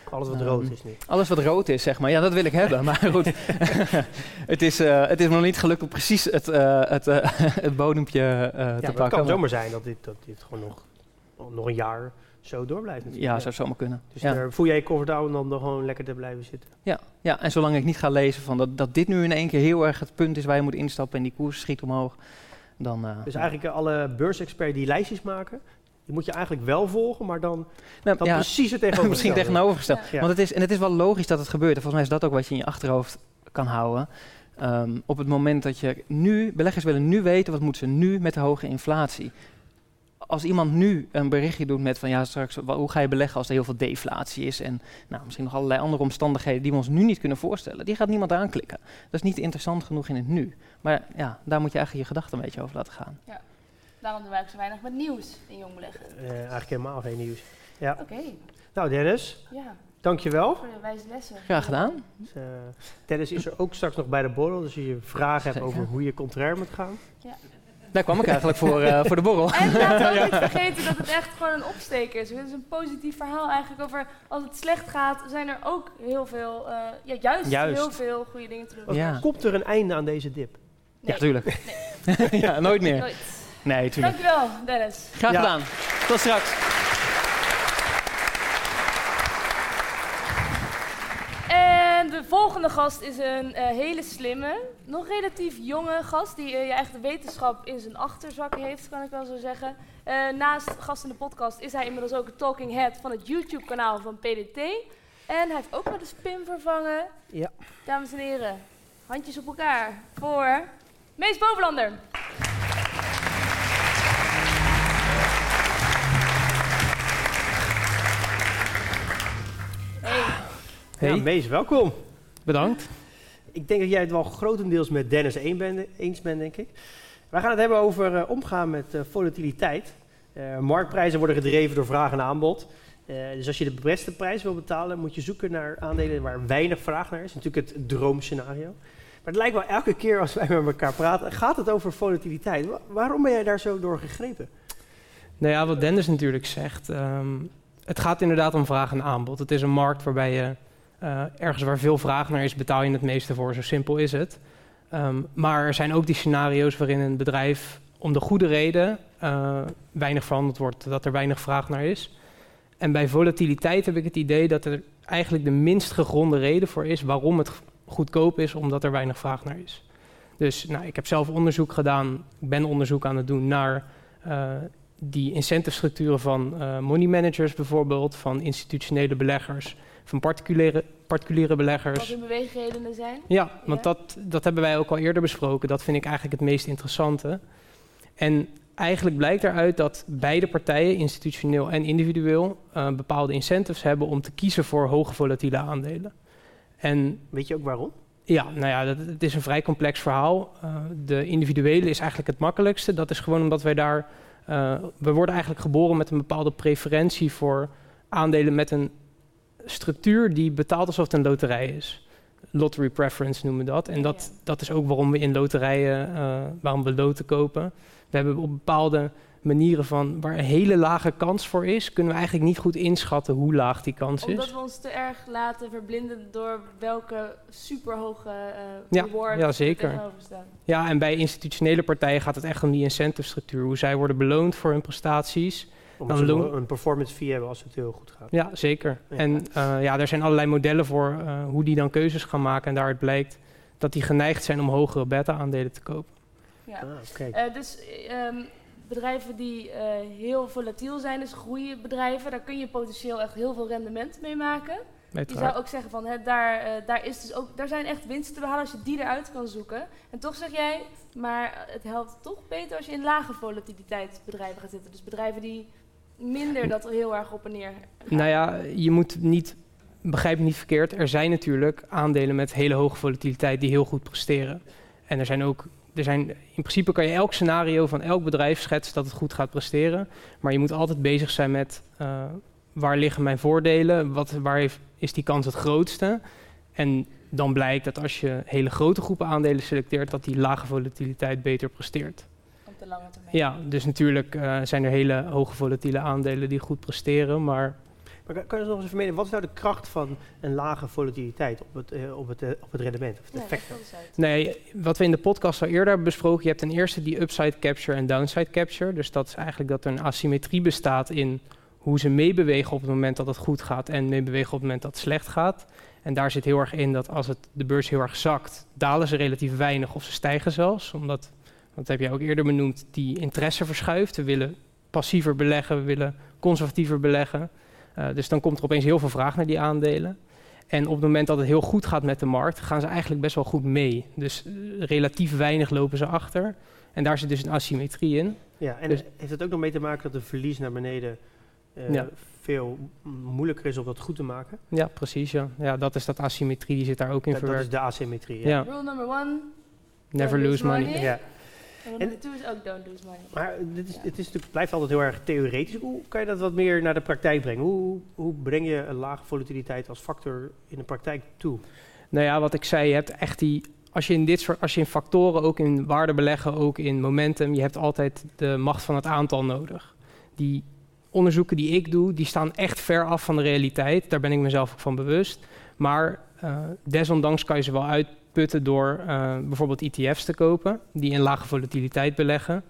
E: Alles wat
F: Ehm,
E: rood is nu.
F: Alles wat rood is, zeg maar. Ja, dat wil ik hebben. Maar goed, het, is, eh, het is me nog niet gelukt om precies het, eh, het, eh, het bodempje
E: Ja,
F: te
E: maar het
F: pakken.
E: kan zomaar zijn dat dit, dat dit gewoon nog, nog een jaar zo door blijft. natuurlijk.
F: ja, zou zomaar kunnen.
E: Dus
F: ja.
E: daar voel jij je comfortabel om dan gewoon lekker te blijven zitten.
F: Ja, ja, en zolang ik niet ga lezen van dat, dat dit nu in één keer heel erg het punt is waar je moet instappen en die koers schiet omhoog, dan...
E: Dus eigenlijk alle beursexperts die lijstjes maken, die moet je eigenlijk wel volgen, maar dan,
F: nou,
E: dan
F: ja,
E: precies het tegenover.
F: misschien tegenovergesteld.
E: Ja.
F: Want het is, en het is wel logisch dat het gebeurt. En volgens mij is dat ook wat je in je achterhoofd kan houden. Ehm, op het moment dat je nu, beleggers willen nu weten, wat moeten ze nu met de hoge inflatie? Als iemand nu een berichtje doet met van ja, straks, hoe ga je beleggen als er heel veel deflatie is en nou, misschien nog allerlei andere omstandigheden die we ons nu niet kunnen voorstellen, die gaat niemand aanklikken. Dat is niet interessant genoeg in het nu. Maar ja, daar moet je eigenlijk je gedachten een beetje over laten gaan.
D: Daarom doen wij ook zo weinig met nieuws in Jong Beleggen.
E: Eh, eigenlijk helemaal geen nieuws.
D: Oké,
E: Nou Dennis,
D: ja,
E: dankjewel.
D: voor de wijze lessen.
F: Graag gedaan.
E: Dus, eh, Dennis is er ook straks nog bij de borrel, dus als je vragen hebt over hoe je contrair moet gaan.
F: Daar kwam ik eigenlijk voor, eh, voor de borrel.
D: En laten we ook niet vergeten dat het echt gewoon een opsteker is. Het is een positief verhaal eigenlijk over als het slecht gaat, zijn er ook heel veel, eh, ja, juist,
F: Juist.
D: heel veel goede dingen te doen.
F: Ja.
E: Komt er een einde aan deze dip?
F: Ja, tuurlijk. ja, nooit meer.
D: Nooit.
F: Nee, tuurlijk.
D: Dankjewel, Dennis.
F: Graag
E: Ja.
F: gedaan. Tot straks.
D: En de volgende gast is een eh, hele slimme, nog relatief jonge gast die eh, ja, echt de wetenschap in zijn achterzak heeft, kan ik wel zo zeggen. Eh, naast gast in de podcast is hij inmiddels ook een talking head van het YouTube-kanaal van PDT. En hij heeft ook wel de spin vervangen.
E: Ja.
D: Dames en heren, handjes op elkaar voor Mees Bovenlander. Hey.
E: Mees, welkom. Bedankt. Ik denk dat jij het wel grotendeels met Dennis eens bent, denk ik. We gaan het hebben over uh, omgaan met uh, volatiliteit. Uh, marktprijzen worden gedreven door vraag en aanbod. dus als je de beste prijs wil betalen, moet je zoeken naar aandelen waar weinig vraag naar is. Natuurlijk het droomscenario. Maar het lijkt wel elke keer als wij met elkaar praten, gaat het over volatiliteit. waarom ben jij daar zo door gegrepen?
G: Nou ja, wat Dennis natuurlijk zegt. Um, het gaat inderdaad om vraag en aanbod. Het is een markt waarbij je uh, ergens waar veel vraag naar is, betaal je het meeste voor. Zo simpel is het. Um, maar er zijn ook die scenario's waarin een bedrijf om de goede reden uh, weinig veranderd wordt, dat er weinig vraag naar is. En bij volatiliteit heb ik het idee dat er eigenlijk de minst gegronde reden voor is waarom het goedkoop is, omdat er weinig vraag naar is. Dus nou, ik heb zelf onderzoek gedaan, ik ben onderzoek aan het doen naar uh, die incentive structuren van uh, money managers bijvoorbeeld, van institutionele beleggers, van particuliere, particuliere beleggers. Wat
D: hun beweegredenen zijn?
G: Ja, want Dat, dat hebben wij ook al eerder besproken. Dat vind ik eigenlijk het meest interessante. En eigenlijk blijkt eruit dat beide partijen, institutioneel en individueel, uh, bepaalde incentives hebben om te kiezen voor hoge volatiele aandelen.
E: En, Weet je ook waarom?
G: Ja, nou ja, dat, het is een vrij complex verhaal. Uh, de individuele is eigenlijk het makkelijkste. Dat is gewoon omdat wij daar uh, we worden eigenlijk geboren met een bepaalde preferentie voor aandelen met een structuur die betaalt alsof het een loterij is. Lottery preference noemen we dat. En dat, dat is ook waarom we in loterijen, uh, waarom we loten kopen. We hebben op bepaalde manieren van waar een hele lage kans voor is, kunnen we eigenlijk niet goed inschatten hoe laag die kans
D: is.
G: Omdat
D: we ons te erg laten verblinden door welke superhoge uh,
G: ja, ja, zeker. Ja, en bij institutionele partijen gaat het echt om die incentive structuur, hoe zij worden beloond voor hun prestaties.
E: Omdat ze een performance fee hebben als het heel goed gaat.
G: Ja, zeker. En uh, ja, er zijn allerlei modellen voor uh, hoe die dan keuzes gaan maken. En daaruit blijkt dat die geneigd zijn om hogere beta-aandelen te kopen.
D: Ja, ah, okay. dus um, bedrijven die uh, heel volatiel zijn, dus groeibedrijven, daar kun je potentieel echt heel veel rendement mee maken. Je zou ook zeggen van hè, daar, uh, daar, is dus ook, daar zijn echt winsten te behalen als je die eruit kan zoeken. En toch zeg jij, maar het helpt toch beter als je in lage volatiliteit bedrijven gaat zitten. Dus bedrijven die minder dat heel erg op en neer.
G: Gaan. Nou ja, je moet niet, begrijp me niet verkeerd, er zijn natuurlijk aandelen met hele hoge volatiliteit die heel goed presteren. En er zijn ook er zijn, in principe kan je elk scenario van elk bedrijf schetsen dat het goed gaat presteren. Maar je moet altijd bezig zijn met uh, waar liggen mijn voordelen, wat, waar heeft, is die kans het grootste. En dan blijkt dat als je hele grote groepen aandelen selecteert, dat die lage volatiliteit beter presteert.
D: Op de lange termijn.
G: Ja, dus natuurlijk uh, zijn er hele hoge volatiele aandelen die goed presteren, maar
E: maar kan je nog eens vermijden, wat is nou de kracht van een lage volatiliteit op het, uh, op het, uh, op het rendement of het effect?
G: Nee, wat we in de podcast al eerder hebben besproken, je hebt ten eerste die upside capture en downside capture. Dus dat is eigenlijk dat er een asymmetrie bestaat in hoe ze meebewegen op het moment dat het goed gaat en meebewegen op het moment dat het slecht gaat. En daar zit heel erg in dat als het, de beurs heel erg zakt, dalen ze relatief weinig of ze stijgen zelfs. Omdat, dat heb je ook eerder benoemd, die interesse verschuift. We willen passiever beleggen, we willen conservatiever beleggen. Uh, dus dan komt er opeens heel veel vraag naar die aandelen. En op het moment dat het heel goed gaat met de markt, gaan ze eigenlijk best wel goed mee. Dus uh, relatief weinig lopen ze achter. En daar zit dus een asymmetrie in.
E: Ja, en dus, heeft het ook nog mee te maken dat de verlies naar beneden uh, ja. veel moeilijker is om dat goed te maken?
G: Ja, precies. Ja. ja, dat is dat asymmetrie, die zit daar ook in
E: dat,
G: verwerkt.
E: Dat is de asymmetrie,
G: ja.
D: Rule number one.
G: Never lose money.
D: money. Ja. En doe is ook don't lose money.
E: Maar dit is, het is natuurlijk, blijft altijd heel erg theoretisch. Hoe kan je dat wat meer naar de praktijk brengen? Hoe, hoe breng je een lage volatiliteit als factor in de praktijk toe?
G: Nou ja, wat ik zei, je hebt echt die. Als je in dit soort, als je in factoren, ook in waarde beleggen, ook in momentum, je hebt altijd de macht van het aantal nodig. Die onderzoeken die ik doe, die staan echt ver af van de realiteit. Daar ben ik mezelf ook van bewust. Maar uh, desondanks kan je ze wel uit, putten door uh, bijvoorbeeld ETF's te kopen, die in lage volatiliteit beleggen.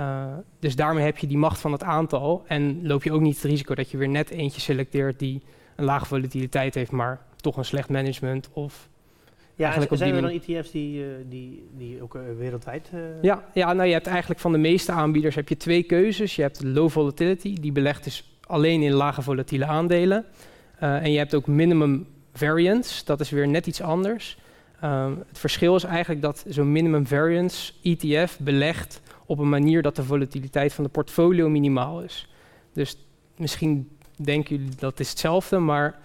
G: Uh, dus daarmee heb je die macht van het aantal en loop je ook niet het risico dat je weer net eentje selecteert die een lage volatiliteit heeft, maar toch een slecht management of
E: ja, en zijn er dan ETF's die, uh, die, die ook wereldwijd... Uh...
G: Ja, ja, nou je hebt eigenlijk van de meeste aanbieders heb je twee keuzes. Je hebt low volatility, die belegt dus alleen in lage volatiele aandelen. en je hebt ook minimum variance, dat is weer net iets anders. Um, het verschil is eigenlijk dat zo'n minimum variance ETF belegt op een manier dat de volatiliteit van de portfolio minimaal is. Dus misschien denken jullie dat is hetzelfde, maar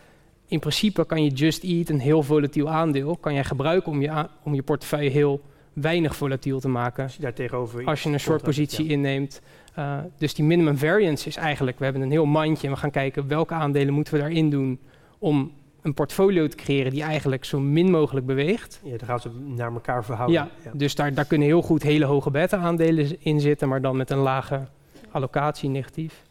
G: in principe kan je Just Eat, een heel volatiel aandeel, kan jij gebruiken om je, om je portefeuille heel weinig volatiel te maken.
E: Als je daar tegenover...
G: Als je een short positie inneemt. Uh, dus die minimum variance is eigenlijk, we hebben een heel mandje en we gaan kijken welke aandelen moeten we daarin doen om een portfolio te creëren die eigenlijk zo min mogelijk beweegt.
E: Ja, dan gaan ze naar elkaar verhouden.
G: Ja, dus daar, daar kunnen heel goed hele hoge beta-aandelen in zitten, maar dan met een lage allocatie negatief.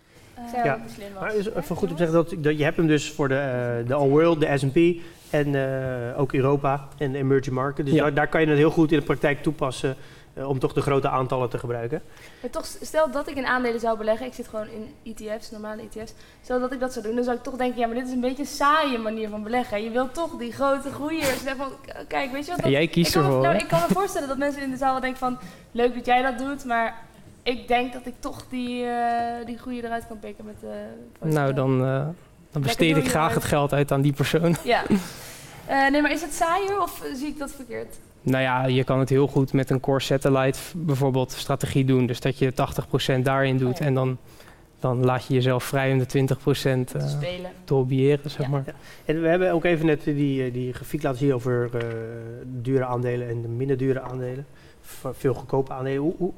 D: Zijn
E: Ja. Maar is even goed om te zeggen dat, dat je hebt hem dus voor de, eh, de All World, de S&P en eh, ook Europa en de emerging market. Dus
G: Ja.
E: daar, daar kan je het heel goed in de praktijk toepassen om toch de grote aantallen te gebruiken.
D: Maar toch, stel dat ik in aandelen zou beleggen, ik zit gewoon in ETF's, normale ETF's. Stel dat ik dat zou doen, dan zou ik toch denken, ja, maar dit is een beetje een saaie manier van beleggen. Je wilt toch die grote groeiers. Zeg van, kijk, weet je wat? Dat-
G: jij
D: ik
G: kiest
D: kan, me-
G: ervoor.
D: nou, ik kan me voorstellen dat mensen in de zaal wel denken van, leuk dat jij dat doet, maar ik denk dat ik toch die, eh die groei eruit kan pikken met de...
G: nou, dan, eh, dan besteed ik graag het geld uit aan die persoon.
D: Ja. Eh, nee, maar is het saaier of eh, zie ik dat verkeerd?
G: Nou ja, je kan het heel goed met een core satellite bijvoorbeeld strategie doen. Dus dat je 80% daarin doet
D: Oh ja.
G: en dan, dan laat je jezelf vrij om de 20%
D: Te
G: eh
D: spelen.
G: te hobbyeren, zeg
D: Ja.
G: maar.
E: En we hebben ook even net die, eh, die grafiek laten zien over eh, dure aandelen en de minder dure aandelen. Veel goedkope aandelen. Hoe, hoe,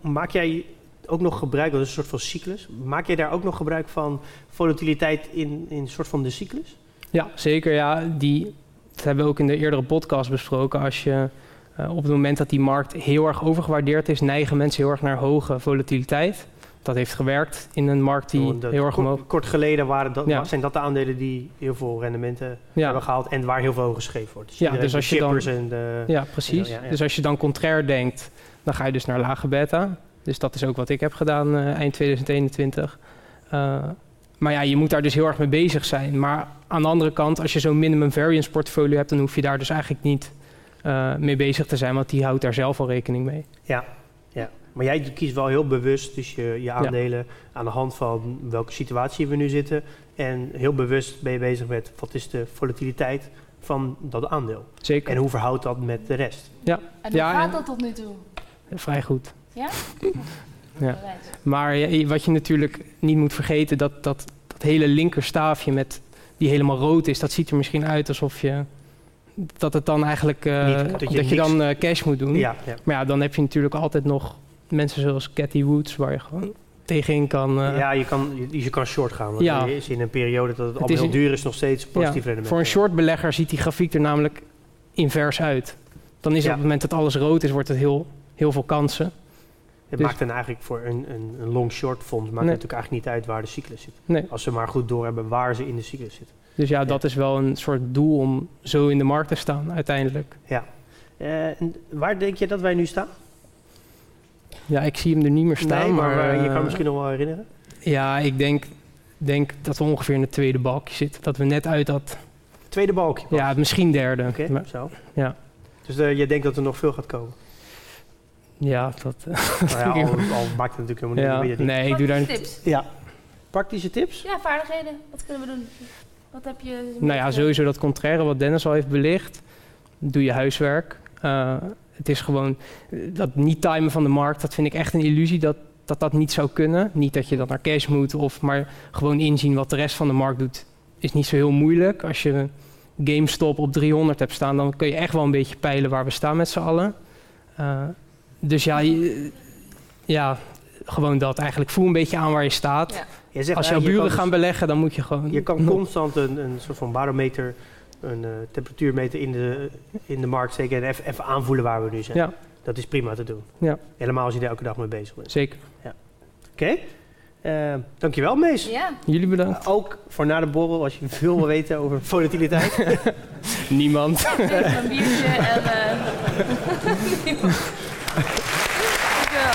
E: maak jij ook nog gebruik, dat is een soort van cyclus, maak jij daar ook nog gebruik van volatiliteit in, in een soort van de cyclus?
G: Ja, zeker. Ja, die, dat hebben we ook in de eerdere podcast besproken. Als je eh, op het moment dat die markt heel erg overgewaardeerd is, neigen mensen heel erg naar hoge volatiliteit. Dat heeft gewerkt in een markt die heel erg omhoog...
E: kort geleden waren dat,
G: Ja.
E: zijn dat de aandelen die heel veel rendementen
G: Ja,
E: hebben gehaald en waar heel veel geschreven wordt. Dus,
G: Ja, dus als je dan-
E: en de,
G: ja precies.
E: Ja.
G: Dus als je dan contrair denkt, dan ga je dus naar lage beta. Dus dat is ook wat ik heb gedaan eh, eind 2021. Eh, maar ja, je moet daar dus heel erg mee bezig zijn. Maar aan de andere kant, als je zo'n minimum variance portfolio hebt, dan hoef je daar dus eigenlijk niet eh, mee bezig te zijn, want die houdt daar zelf al rekening mee.
E: Ja, ja. Maar jij kiest wel heel bewust dus je, je aandelen aan de hand van welke situatie we nu zitten. En heel bewust ben je bezig met wat is de volatiliteit van dat aandeel.
G: Zeker.
E: En hoe verhoudt dat met de rest?
D: En hoe
G: Ja,
D: gaat
G: en-
D: dat tot nu toe?
G: Vrij goed.
D: Ja?
G: Ja. Maar wat je natuurlijk niet moet vergeten, dat, dat, dat hele linkerstaafje met die helemaal rood is, dat ziet er misschien uit alsof je dat het dan eigenlijk eh,
E: Niet- dat
G: dat
E: je
G: dan eh, cash moet doen.
E: Ja, ja.
G: Maar ja, dan heb je natuurlijk altijd nog mensen zoals Cathy Woods, waar je gewoon tegenin kan. eh,
E: ja je, kan, je, je kan short gaan. Want
G: Ja.
E: je is in een periode dat het,
G: is
E: heel duur is nog steeds positief
G: ja,
E: rendement.
G: voor een short belegger ziet die grafiek er namelijk invers uit. Dan is op het moment dat alles rood is, wordt het heel, heel veel kansen.
E: Het
G: dus-
E: maakt dan eigenlijk voor een, een, een long short fonds maakt
G: Nee.
E: natuurlijk eigenlijk niet uit waar de cyclus zit.
G: Nee.
E: Als ze maar goed doorhebben waar ze in de cyclus zitten.
G: Dus ja, dat is wel een soort doel om zo in de markt te staan uiteindelijk.
E: Eh, en waar denk je dat wij nu staan?
G: Ja, ik zie hem er niet meer staan.
E: nee, maar,
G: maar
E: eh, je
G: eh,
E: kan misschien nog wel herinneren.
G: Ja, ik denk, denk dat we ongeveer in het tweede balkje zitten. Dat we net uit dat...
E: Tweede balkje. pas.
G: Ja, misschien derde.
E: Oké, zo.
G: ja.
E: Dus eh, je denkt dat er nog veel gaat komen?
G: Ja, dat... eh,
E: nou ja, al, al maakt het natuurlijk helemaal niet. niet.
G: nee, ik doe daar niet...
D: Tips.
E: Ja. Praktische tips?
D: Ja, vaardigheden. Wat kunnen we doen? Wat heb je...
G: Nou ja, sowieso dat contraire wat Dennis al heeft belicht. Doe je huiswerk. Eh, het is gewoon... eh, Dat niet timen van de markt, dat vind ik echt een illusie dat dat, dat niet zou kunnen. Niet dat je dan naar cash moet, of, maar gewoon inzien wat de rest van de markt doet. Is niet zo heel moeilijk. Als je GameStop op 300 hebt staan, dan kun je echt wel een beetje peilen waar we staan met z'n allen. Eh, dus ja, je- ja, gewoon dat eigenlijk. Voel een beetje aan waar je staat.
D: Ja.
E: Je zegt,
G: Als
E: eh,
G: jouw
E: je
G: buren
E: kan dus-
G: gaan beleggen, dan moet je gewoon...
E: Je kan constant een, een soort van barometer, een eh, temperatuurmeter in de, in de markt steken en even, even aanvoelen waar we nu zijn.
G: Ja.
E: Dat is prima te doen.
G: Ja.
E: Helemaal als je er elke dag mee bezig bent.
G: Zeker.
E: Oké. Eh, dankjewel, Mees.
D: Ja.
G: Jullie bedankt.
E: Ook voor na de borrel, als je veel wil weten over volatiliteit.
G: Niemand.
D: Even een biertje en... eh Dankjewel.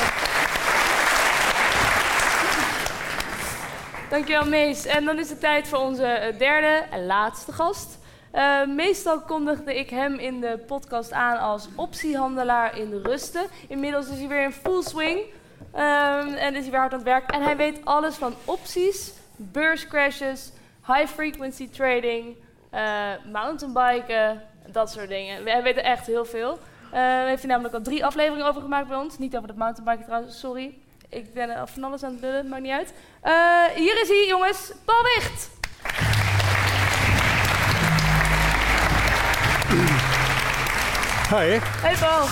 D: Dankjewel, Mees. En dan is het tijd voor onze eh, derde en laatste gast. Eh, meestal kondigde ik hem in de podcast aan als optiehandelaar in rusten. Inmiddels is hij weer in full swing ehm, en is hij weer hard aan het werk. En hij weet alles van opties, beurscrashes, high frequency trading, eh mountainbiken, dat soort dingen. Hij weet er echt heel veel. Daar heeft hij namelijk al drie afleveringen over gemaakt bij ons. Niet over het mountainbiken trouwens, sorry. Ik ben eh, van alles aan het lullen, maakt niet uit. Eh, hier is hij, jongens, Paul Wicht.
H: Hoi.
D: Hey Paul.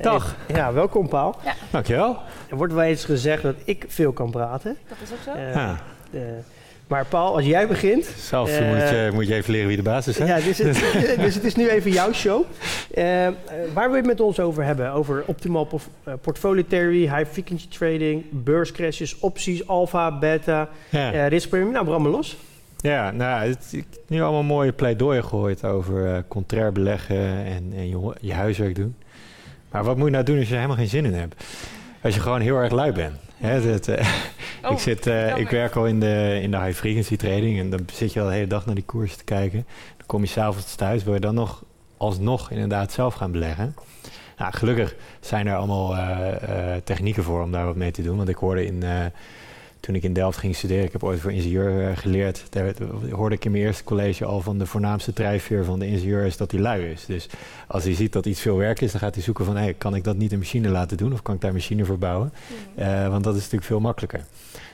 H: Dag.
E: Ja, welkom Paul. Ja.
H: Dankjewel.
E: Er wordt wel eens gezegd dat ik veel kan praten.
D: Dat is ook zo.
E: Eh, ja maar Paul, als jij begint...
H: zelf
E: Eh,
H: moet, je, moet je even leren wie de baas is, hè?
E: Ja, dus het, dus het is nu even jouw show. Eh, eh, waar je het met ons over hebben? Over eh, portfolio theory, high frequency trading, beurscrashes, opties, alpha, beta,
H: Ja,
E: eh risk premium. Nou, brand los.
H: ja nou, het, ik heb nu allemaal mooie pleidooien gehoord over eh, contrair beleggen en, en je, je huiswerk doen. Maar wat moet je nou doen als je er helemaal geen zin in hebt? Als je gewoon heel erg lui bent. Hè, dat, eh,
D: Oh,
H: ik, zit, eh, ik werk al in de, in de high frequency trading en dan zit je al de hele dag naar die koersen te kijken. Dan kom je s'avonds thuis, wil je dan nog alsnog inderdaad zelf gaan beleggen. Nou, gelukkig zijn er allemaal eh, technieken voor om daar wat mee te doen. Want ik hoorde in, toen ik in Delft ging studeren, ik heb ooit voor ingenieur eh, geleerd. Daar hoorde ik in mijn eerste college al van de voornaamste drijfveer van de ingenieur is dat hij lui is. Dus als hij ziet dat iets veel werk is, dan gaat hij zoeken van hey, kan ik dat niet een machine laten doen of kan ik daar machine voor bouwen? Eh, want dat is natuurlijk veel makkelijker.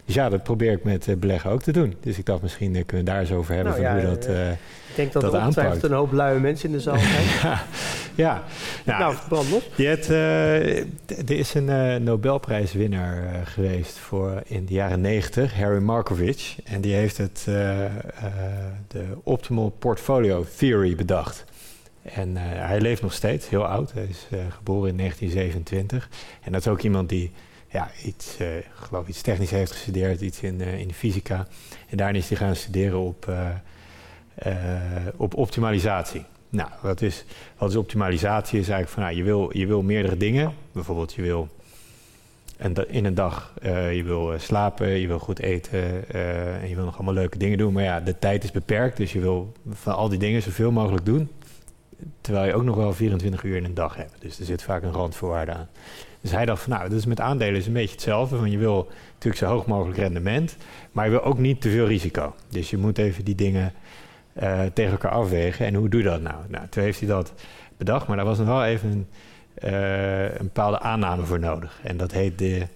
H: Dus ja, dat probeer ik met eh, beleggen ook te doen. Dus ik dacht misschien eh, kunnen we daar eens over hebben
E: Nou
H: van
E: ja,
H: hoe dat...
E: eh, Ik denk dat,
H: Dat
E: er ongetwijfeld een hoop luie mensen in de zaal zijn.
H: ja, ja. Nou,
E: nou, brand los.
H: je hebt, er is een eh, Nobelprijswinnaar geweest voor in de jaren 90, Harry Markovich. En die heeft het, de Optimal Portfolio Theory bedacht. En hij leeft nog steeds, heel oud. Hij is geboren in 1927. En dat is ook iemand die ja, iets, eh, geloof iets technisch heeft gestudeerd, iets in, eh, in de fysica. En daarna is hij gaan studeren op, eh, op optimalisatie. Nou, wat is, wat is optimalisatie? Is eigenlijk van, nou, je, wil, je wil meerdere dingen. Bijvoorbeeld, je wil da- in een dag, je wil slapen, je wil goed eten en je wil nog allemaal leuke dingen doen. Maar ja, de tijd is beperkt, dus je wil van al die dingen zoveel mogelijk doen. Terwijl je ook nog wel 24 uur in een dag hebt. Dus er zit vaak een randvoorwaarde aan. Dus hij dacht van, nou, is met aandelen is een beetje hetzelfde. Want je wil natuurlijk zo hoog mogelijk rendement, maar je wil ook niet te veel risico. Dus je moet even die dingen eh, tegen elkaar afwegen. En hoe doe je dat nou? Nou, toen heeft hij dat bedacht, maar daar was nog wel even een, eh, een bepaalde aanname voor nodig. En dat heet de,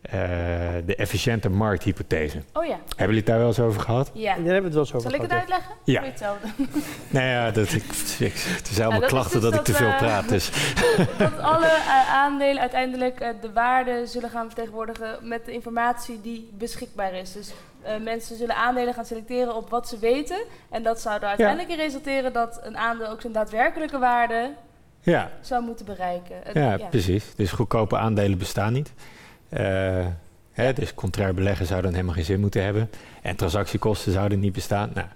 H: de efficiënte markthypothese.
D: Oh ja.
H: Hebben jullie het daar wel eens over gehad?
D: Ja.
E: Daar hebben we het wel eens over
D: Zal ik het
E: gehad, ja.
D: uitleggen?
H: Ja.
D: Hetzelfde?
H: Nee, ja, dat, ik, ik, het is allemaal klachten
D: dus
H: dat ik te veel
D: eh,
H: praat. Dus.
D: dat alle eh, aandelen uiteindelijk eh, de waarde zullen gaan vertegenwoordigen met de informatie die beschikbaar is. Dus eh, mensen zullen aandelen gaan selecteren op wat ze weten. En dat zou er uiteindelijk in resulteren dat een aandeel ook zijn daadwerkelijke waarde
H: Ja,
D: zou moeten bereiken. Het-
H: ja, precies. Dus goedkope aandelen bestaan niet. Eh, hè, dus contrair beleggen zou dan helemaal geen zin moeten hebben. En transactiekosten zouden niet bestaan. Nou,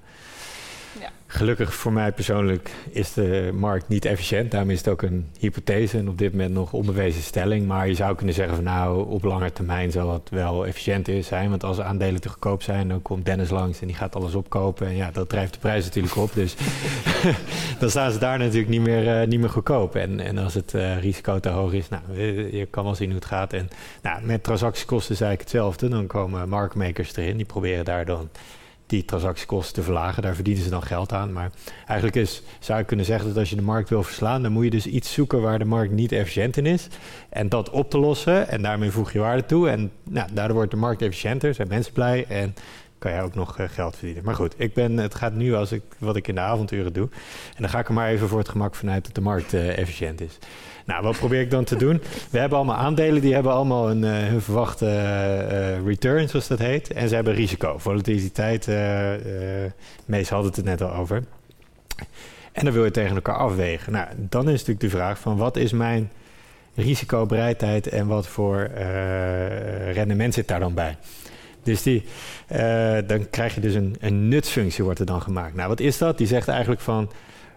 D: Ja.
H: Gelukkig voor mij persoonlijk is de markt niet efficiënt. Daarom is het ook een hypothese en op dit moment nog onbewezen stelling. Maar je zou kunnen zeggen van nou, op lange termijn zal het wel efficiënt zijn. Want als aandelen te goedkoop zijn, dan komt Dennis langs en die gaat alles opkopen. En ja, dat drijft de prijs natuurlijk op. Dus dan staan ze daar natuurlijk niet meer, eh, niet meer goedkoop. En, en als het eh, risico te hoog is, nou, eh, je kan wel zien hoe het gaat. En nou, met transactiekosten is eigenlijk hetzelfde. Dan komen marktmakers erin, die proberen daar dan die transactiekosten te verlagen. Daar verdienen ze dan geld aan. Maar eigenlijk is, zou je kunnen zeggen dat als je de markt wil verslaan, dan moet je dus iets zoeken waar de markt niet efficiënt in is. En dat op te lossen. En daarmee voeg je waarde toe. En nou, daardoor wordt de markt efficiënter, zijn mensen blij. En kan je ook nog eh, geld verdienen. Maar goed, ik ben, het gaat nu als ik wat ik in de avonturen doe. En dan ga ik er maar even voor het gemak vanuit dat de markt eh, efficiënt is. Nou, wat probeer ik dan te doen? We hebben allemaal aandelen, die hebben allemaal een, eh, hun verwachte eh, return, zoals dat heet. En ze hebben risico. Volatiliteit, Mees had het er net al over. En dan wil je tegen elkaar afwegen. Nou, dan is natuurlijk de vraag van wat is mijn risicobereidheid en wat voor rendement zit daar dan bij? Dus die, eh, dan krijg je dus een, een nutsfunctie wordt er dan gemaakt. Nou, wat is dat? Die zegt eigenlijk van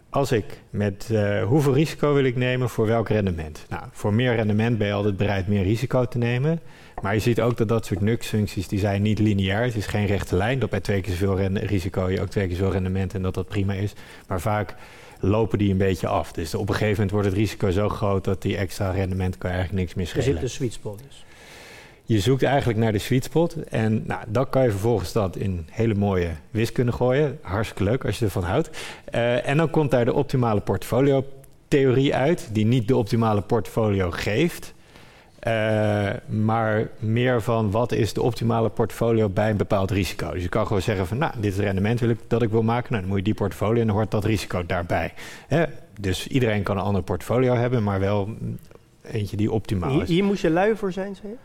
H: als ik met eh, hoeveel risico wil ik nemen voor welk rendement? Nou, voor meer rendement ben je altijd bereid meer risico te nemen. Maar je ziet ook dat dat soort nutsfuncties, die zijn niet lineair. Het is geen rechte lijn. Dat bij twee keer zoveel risico je ook twee keer zoveel rendement en dat dat prima is. Maar vaak lopen die een beetje af. Dus op een gegeven moment wordt het risico zo groot dat die extra rendement kan eigenlijk niks meer
E: Er
H: schelen.
E: zit een sweet spot dus.
H: Je zoekt eigenlijk naar de sweet spot. En nou, dan kan je vervolgens dat in hele mooie wiskunde gooien. Hartstikke leuk als je ervan houdt. Eh, en dan komt daar de optimale portfolio theorie uit. Die niet de optimale portfolio geeft. Eh, maar meer van wat is de optimale portfolio bij een bepaald risico. Dus je kan gewoon zeggen van nou, dit is het rendement wil ik, dat ik wil maken. Nou, dan moet je die portfolio en dan hoort dat risico daarbij. Hè? Dus iedereen kan een ander portfolio hebben, maar wel eentje die optimaal
E: Hier,
H: is.
E: hier moest je lui voor zijn, zei je?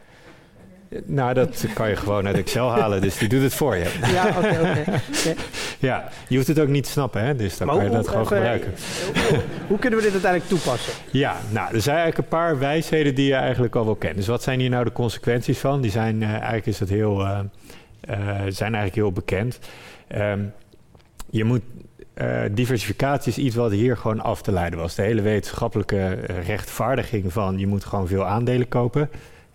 H: Nou, dat kan je gewoon uit Excel halen, dus die doet het voor je.
E: Ja, oké, oké.
H: Ja, je hoeft het ook niet te snappen, hè? dus dan
E: Maar
H: kan je
E: hoe-
H: dat gewoon
E: even-
H: gebruiken.
E: Hoe, hoe kunnen we dit uiteindelijk toepassen?
H: Ja, nou, er zijn eigenlijk een paar wijsheden die je eigenlijk al wel kent. Dus wat zijn hier nou de consequenties van? Die zijn eh, eigenlijk is dat heel, eh, eh, zijn eigenlijk heel bekend. Ehm, je moet diversificatie is iets wat hier gewoon af te leiden was. De hele wetenschappelijke rechtvaardiging van je moet gewoon veel aandelen kopen.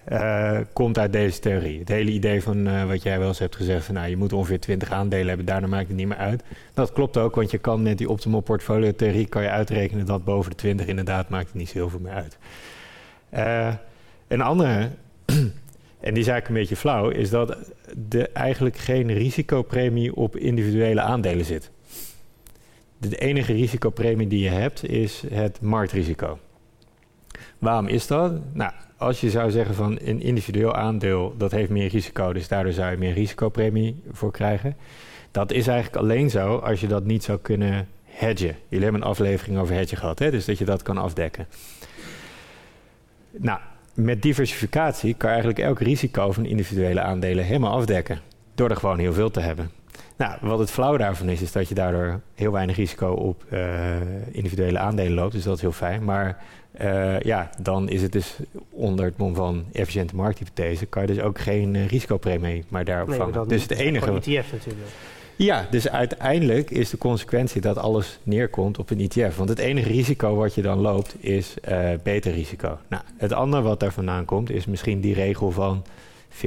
H: Eh, komt uit deze theorie. Het hele idee van eh, wat jij wel eens hebt gezegd: van, nou, je moet ongeveer 20 aandelen hebben, daarna maakt het niet meer uit. Dat klopt ook, want je kan met die optimal portfolio theorie kan je uitrekenen dat boven de 20 inderdaad maakt het niet zo heel veel meer uit. Eh, een andere, en die eigenlijk een beetje flauw, is dat er eigenlijk geen risicopremie op individuele aandelen zit. De enige risicopremie die je hebt is het marktrisico. Waarom is dat? Nou, als je zou zeggen van een individueel aandeel dat heeft meer risico, dus daardoor zou je meer risicopremie voor krijgen. Dat is eigenlijk alleen zo als je dat niet zou kunnen hedgen. Jullie hebben een aflevering over hedgen gehad, hè? dus dat je dat kan afdekken. Nou, met diversificatie kan eigenlijk elk risico van individuele aandelen helemaal afdekken. Door er gewoon heel veel te hebben. Nou, wat het flauw daarvan is, is dat je daardoor heel weinig risico op eh, individuele aandelen loopt. Dus dat is heel fijn. Maar eh, ja, dan is het dus onder het mom van efficiënte markthypothese... kan je dus ook geen eh, risicopremie maar daarop
E: Nee,
H: vangen. Dus het enige...
E: ETF natuurlijk.
H: Ja, dus uiteindelijk is de consequentie dat alles neerkomt op een ETF. Want het enige risico wat je dan loopt is eh beta-risico. Nou, het andere wat daar vandaan komt is misschien die regel van 40%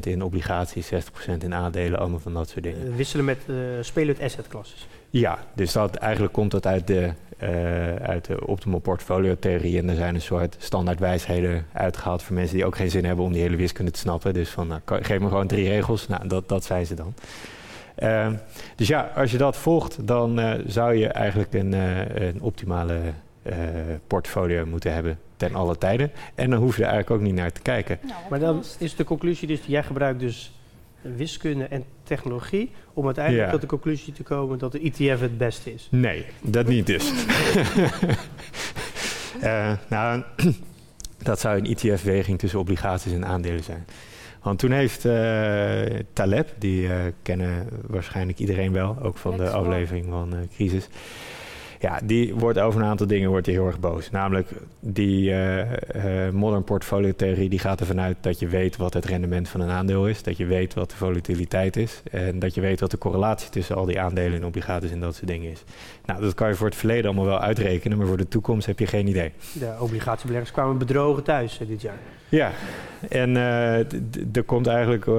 H: in obligaties, 60% in aandelen, allemaal van dat soort dingen.
E: Wisselen met uh, spelend assetklasses.
H: Ja, dus dat, eigenlijk komt dat uit de, uh, uit de optimal portfolio theorie. En er zijn een soort standaard wijsheden uitgehaald voor mensen die ook geen zin hebben om die hele wiskunde te snappen. Dus van, nou, geef me gewoon drie regels. Nou, dat, dat zijn ze dan. Uh, dus ja, als je dat volgt, dan uh, zou je eigenlijk een, uh, een optimale portfolio moeten hebben ten alle tijden. En dan hoef je er eigenlijk ook niet naar te kijken.
E: Nou, maar dan is de conclusie dus, jij gebruikt dus wiskunde en technologie om uiteindelijk
H: Ja.
E: tot de conclusie te komen dat de ETF het beste is.
H: Nee, dat niet dus. Eh, nou, dat zou een ETF-weging tussen obligaties en aandelen zijn. Want toen heeft uh, Taleb, die uh, kennen waarschijnlijk iedereen wel, ook van de aflevering van uh, Crisis. Ja, die wordt over een aantal dingen wordt hij heel erg boos. Namelijk die modern portfolio theorie, die gaat ervan uit dat je weet wat het rendement van een aandeel is. Dat je weet wat de volatiliteit is. En dat je weet wat de correlatie tussen al die aandelen en obligaties en dat soort dingen is. Nou, dat kan je voor het verleden allemaal wel uitrekenen, maar voor de toekomst heb je geen idee.
E: De obligatiebeleggers kwamen bedrogen thuis dit jaar.
H: Ja, en uh, er komt eigenlijk, uh,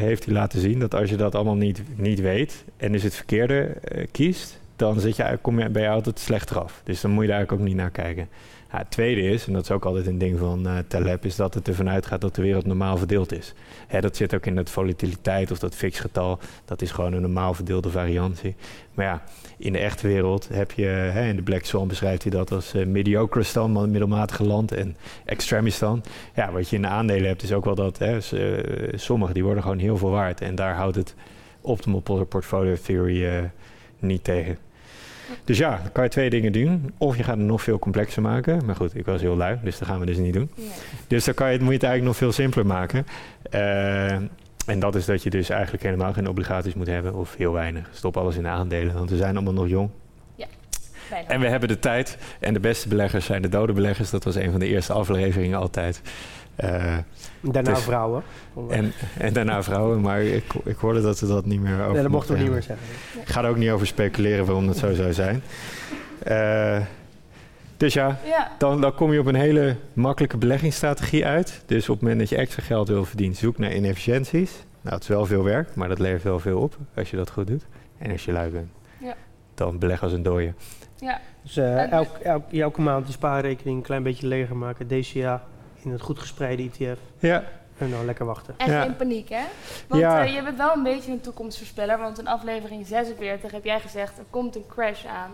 H: heeft hij laten zien dat als je dat allemaal niet, niet weet en dus het verkeerde uh, kiest, dan zit je, kom je, ben je altijd slechter af. Dus dan moet je daar eigenlijk ook niet naar kijken. Ja, het tweede is, en dat is ook altijd een ding van uh, Taleb, is dat het ervan uitgaat dat de wereld normaal verdeeld is. Hè, dat zit ook in dat volatiliteit of dat fixgetal. Dat is gewoon een normaal verdeelde variantie. Maar ja, in de echte wereld heb je, hè, in de Black Swan beschrijft hij dat als uh, mediocre stand, middelmatige land en extremistan. Ja, wat je in de aandelen hebt is ook wel dat, hè, uh, sommige die worden gewoon heel veel waard. En daar houdt het optimal portfolio theory niet tegen. Dus ja, dan kan je twee dingen doen. Of je gaat het nog veel complexer maken. Maar goed, ik was heel lui, dus dat gaan we dus niet doen. Nee. Dus dan kan je, moet je het eigenlijk nog veel simpeler maken. Uh, en dat is dat je dus eigenlijk helemaal geen obligaties moet hebben. Of heel weinig. Stop alles in de aandelen, want we zijn allemaal nog jong.
D: Ja,
H: en we hebben de tijd. En de beste beleggers zijn de dode beleggers. Dat was een van de eerste afleveringen altijd. Uh,
E: daarna dus, vrouwen.
H: En, en, daarna vrouwen, maar ik, ik hoorde dat ze dat niet meer over.
E: Nee, dat mochten we niet meer zeggen.
H: Ik ga er ook niet over speculeren waarom dat zo zou zijn. Uh, dus ja,
D: ja.
H: Dan, dan kom je op een hele makkelijke beleggingsstrategie uit. Dus op het moment dat je extra geld wil verdienen, zoek naar inefficiënties. Nou, het is wel veel werk, maar dat levert wel veel op als je dat goed doet. En als je lui bent,
D: ja.
H: dan beleg als een dooie.
D: Ja.
E: Dus uh, elk, elk, elke maand die spaarrekening een klein beetje leger maken. DCA in het goed gespreide ETF.
H: Ja.
E: En dan lekker wachten.
D: En
H: ja.
D: geen paniek, hè? Want
H: Ja.
D: uh, je bent wel een beetje een toekomstvoorspeller. Want in aflevering 46 heb jij gezegd... er komt een crash aan.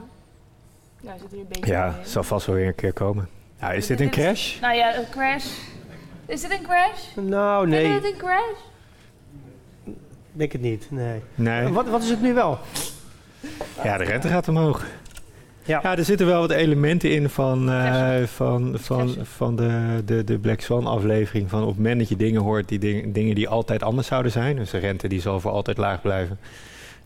D: Nou, zit hier een beetje
H: Ja,
D: in.
H: zal vast wel weer een keer komen. Nou, is dit een crash?
D: Nou ja, een crash... Is dit een crash?
E: Nou, nee,
D: we het een crash?
E: denk het niet. Nee.
H: Nee.
E: Wat, wat is het nu wel?
H: Ja, de rente gaat omhoog.
E: Ja.
H: Ja, er zitten wel wat elementen in van, eh, van, van, van de, de, de Black Swan aflevering. Van op het moment dat je dingen hoort, die ding- dingen die altijd anders zouden zijn. Dus de rente die zal voor altijd laag blijven.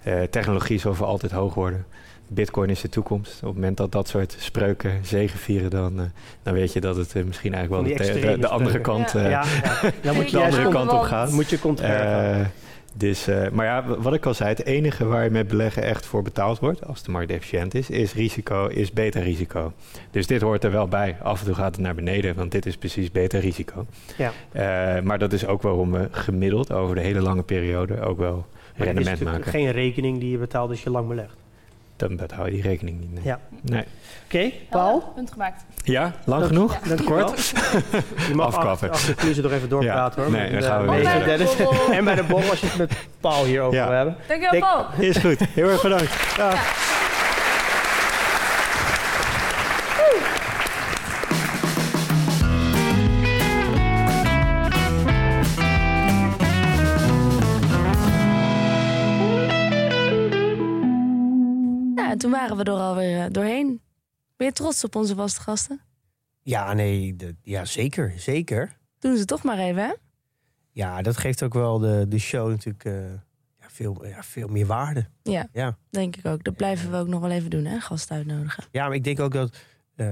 H: Eh, technologie zal voor altijd hoog worden. Bitcoin is de toekomst. Op het moment dat dat soort spreuken zegevieren, dan, eh, dan weet je dat het misschien eigenlijk wel de, de, andere
E: spreuken.
H: kant,
D: Ja.
H: eh,
E: ja, ja. Dan moet je
H: de andere kant op gaat.
E: moet je
H: dus, eh, maar ja, wat ik al zei, het enige waar je met beleggen echt voor betaald wordt, als de markt efficiënt is, is risico, is beta-risico. Dus dit hoort er wel bij. Af en toe gaat het naar beneden, want dit is precies beta-risico.
E: Ja.
H: Eh, maar dat is ook waarom we gemiddeld over de hele lange periode ook wel
E: Maar het is
H: rendement maken.
E: geen rekening die je betaalt als je lang belegt.
H: Dan betaal je die rekening niet. Nee.
E: Ja.
H: Nee.
E: Oké, Paul?
D: Punt gemaakt.
H: Ja, lang
E: Dat-
H: genoeg?
E: Je
H: Kort?
E: Je mag
H: Afkappen.
E: de coulissen nog even doorpraten hoor.
H: Nee, dan
E: eh,
H: gaan we
E: met
H: weer
E: Dennis. En bij de borrel als je het met Paul hierover
H: Ja.
E: wil hebben.
D: Dankjewel, Paul.
H: Is goed. Heel erg bedankt.
B: Toen waren we er alweer eh, doorheen. Ben je trots op onze vaste gasten?
C: Ja, nee, de- ja, zeker, zeker.
B: Doen ze toch maar even, hè?
C: Ja, dat geeft ook wel de, de show natuurlijk eh, ja, veel, ja, veel meer waarde.
B: Ja,
C: Ja.
B: denk ik ook. Dat blijven we ook nog wel even doen, hè? Gasten uitnodigen.
C: Ja, maar ik denk ook dat, eh,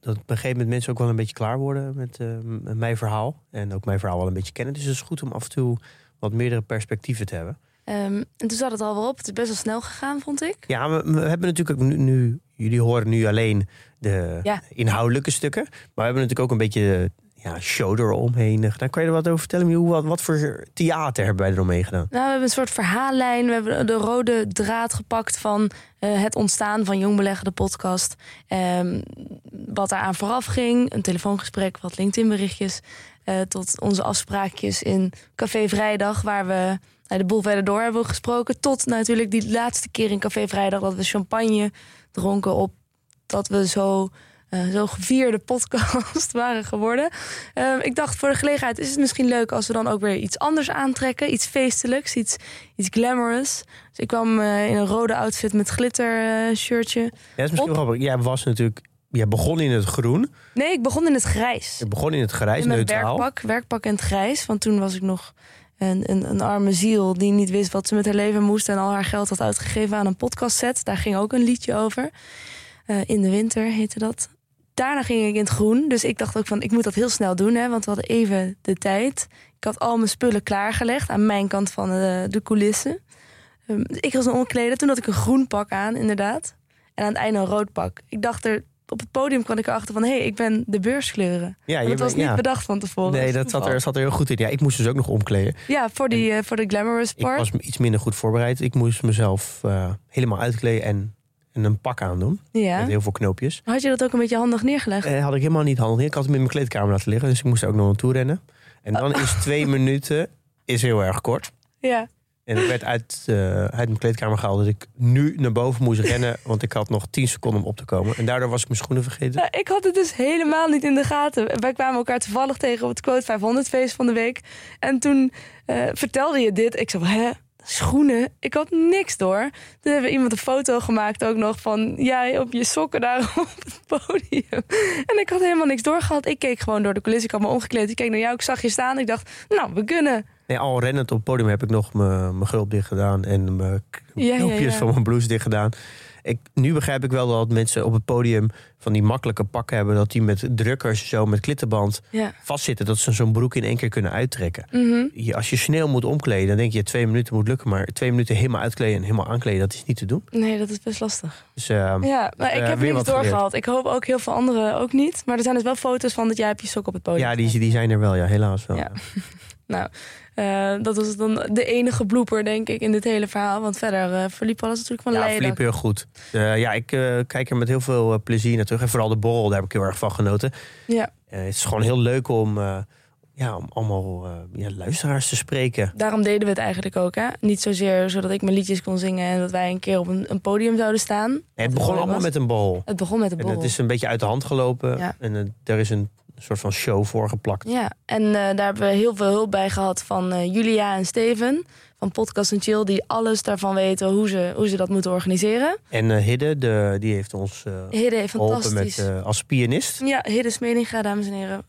C: dat op een gegeven moment mensen ook wel een beetje klaar worden met, met mijn verhaal. En ook mijn verhaal wel een beetje kennen. Dus het is goed om af en toe wat meerdere perspectieven te hebben.
B: Ehm, en toen zat het al wel op. Het is best wel snel gegaan, vond ik.
C: Ja, we, we hebben natuurlijk ook nu, nu, jullie horen nu alleen de
B: Ja.
C: inhoudelijke stukken. Maar we hebben natuurlijk ook een beetje ja, show eromheen gedaan. Kan je er wat over vertellen? Hoe, wat, wat voor theater hebben wij eromheen gedaan?
B: Nou, we hebben een soort verhaallijn. We hebben de rode draad gepakt van eh, het ontstaan van Jong Beleggen, de podcast. Ehm, wat daaraan vooraf ging. Een telefoongesprek, wat LinkedIn-berichtjes. eh, tot onze afspraakjes in Café Vrijdag, waar we de boel verder door hebben gesproken. Tot natuurlijk die laatste keer in Café Vrijdag dat we champagne dronken op dat we zo, eh, zo gevierde podcast waren geworden. Ehm, ik dacht voor de gelegenheid is het misschien leuk als we dan ook weer iets anders aantrekken. Iets feestelijks, iets, iets glamorous. Dus ik kwam eh, in een rode outfit met glitter eh, shirtje.
C: Ja, dat is misschien
B: Op.
C: grappig. Jij was natuurlijk... Jij begon in het groen.
B: Nee, ik begon in het grijs.
C: Je begon in het grijs,
B: in mijn
C: neutraal.
B: werkpak, werkpak in het grijs. Want toen was ik nog een, een, arme ziel die niet wist wat ze met haar leven moest... en al haar geld had uitgegeven aan een podcastset. Daar ging ook een liedje over. Eh, in de winter heette dat. Daarna ging ik in het groen. Dus ik dacht ook van, ik moet dat heel snel doen. Hè, want we hadden even de tijd. Ik had al mijn spullen klaargelegd aan mijn kant van de, de coulissen. Ehm, ik was een omkleden. Toen had ik een groen pak aan, inderdaad. En aan het einde een rood pak. Ik dacht er... Op het podium kwam ik erachter van... hé, hey, ik ben de beurskleuren.
C: Ja, je
B: dat was niet
C: ja.
B: bedacht van tevoren.
C: Nee, dat zat er, zat er heel goed in. Ja, ik moest dus ook nog omkleden.
B: Ja, voor, die, eh, voor de glamorous
C: Ik
B: part.
C: was iets minder goed voorbereid. Ik moest mezelf eh, helemaal uitkleden en, en een pak aandoen.
B: ja.
C: Met heel veel knoopjes.
B: Had je dat ook een beetje handig neergelegd?
C: Eh, had ik helemaal niet handig. Ik had hem in mijn kleedkamer laten liggen. Dus ik moest er ook nog naartoe rennen. En dan is twee minuten is heel erg kort.
B: Ja.
C: En ik werd uit, eh, uit mijn kleedkamer gehaald. Dat ik nu naar boven moest rennen. Want ik had nog 10 seconden om op te komen. En daardoor was ik mijn schoenen vergeten.
B: Ik had het dus helemaal niet in de gaten. Wij kwamen elkaar toevallig tegen op het Quote 500 feest van de week. En toen eh, vertelde je dit. Ik zei, hè? Schoenen? Ik had niks door. Toen hebben we iemand een foto gemaakt ook nog van jij op je sokken daar op het podium. En ik had helemaal niks doorgehad. Ik keek gewoon door de coulissen. Ik had me omgekleed. Ik keek naar jou. Ik zag je staan. Ik dacht, nou, we kunnen.
C: Nee, al rennend op het podium heb ik nog mijn mijn gulp dicht gedaan. En mijn
B: Ja,
C: knoopjes
B: ja.
C: van mijn blouse dicht gedaan. Ik, nu begrijp ik wel dat mensen op het podium van die makkelijke pakken hebben. Dat die met drukkers zo met klittenband vastzitten. Dat ze zo'n broek in één keer kunnen uittrekken.
B: Mhm.
C: Je, als je snel moet omkleden, dan denk je twee minuten moet lukken. Maar twee minuten helemaal uitkleden en helemaal aankleden, dat is niet te doen.
B: Nee, dat is best lastig.
C: Dus eh,
B: Ja, maar ik
C: eh,
B: heb
C: weer
B: niks doorgehad. Ik hoop ook heel veel anderen ook niet. Maar er zijn dus wel foto's van dat jij op je sok op het podium
C: ja, die, die zijn er wel, ja, helaas wel.
B: Ja. Nou, eh, dat was dan de enige blooper, denk ik, in dit hele verhaal. Want verder eh, verliep alles natuurlijk van
C: Ja,
B: leiden.
C: verliep heel goed. Eh, ja, ik kijk er met heel veel plezier naar terug. En vooral de borrel, daar heb ik heel erg van genoten.
B: Ja.
C: Het is gewoon heel leuk om, ja, om allemaal ja, luisteraars te spreken.
B: Daarom deden we het eigenlijk ook, hè? Niet zozeer zodat ik mijn liedjes kon zingen en dat wij een keer op een, een podium zouden staan.
C: En het begon allemaal
B: was.
C: met een borrel.
B: Het begon met de
C: En
B: borrel.
C: het is een beetje uit de hand gelopen.
B: Ja.
C: En er is een soort van show voorgeplakt.
B: Ja, en eh, daar hebben we heel veel hulp bij gehad van eh, Julia en Steven van Podcast en Chill, die alles daarvan weten hoe ze, hoe ze dat moeten organiseren.
C: En eh, Hidde, de, die heeft ons
B: Hidde heeft
C: geholpen met, als pianist.
B: Ja, Hidde Smedinga, dames en heren.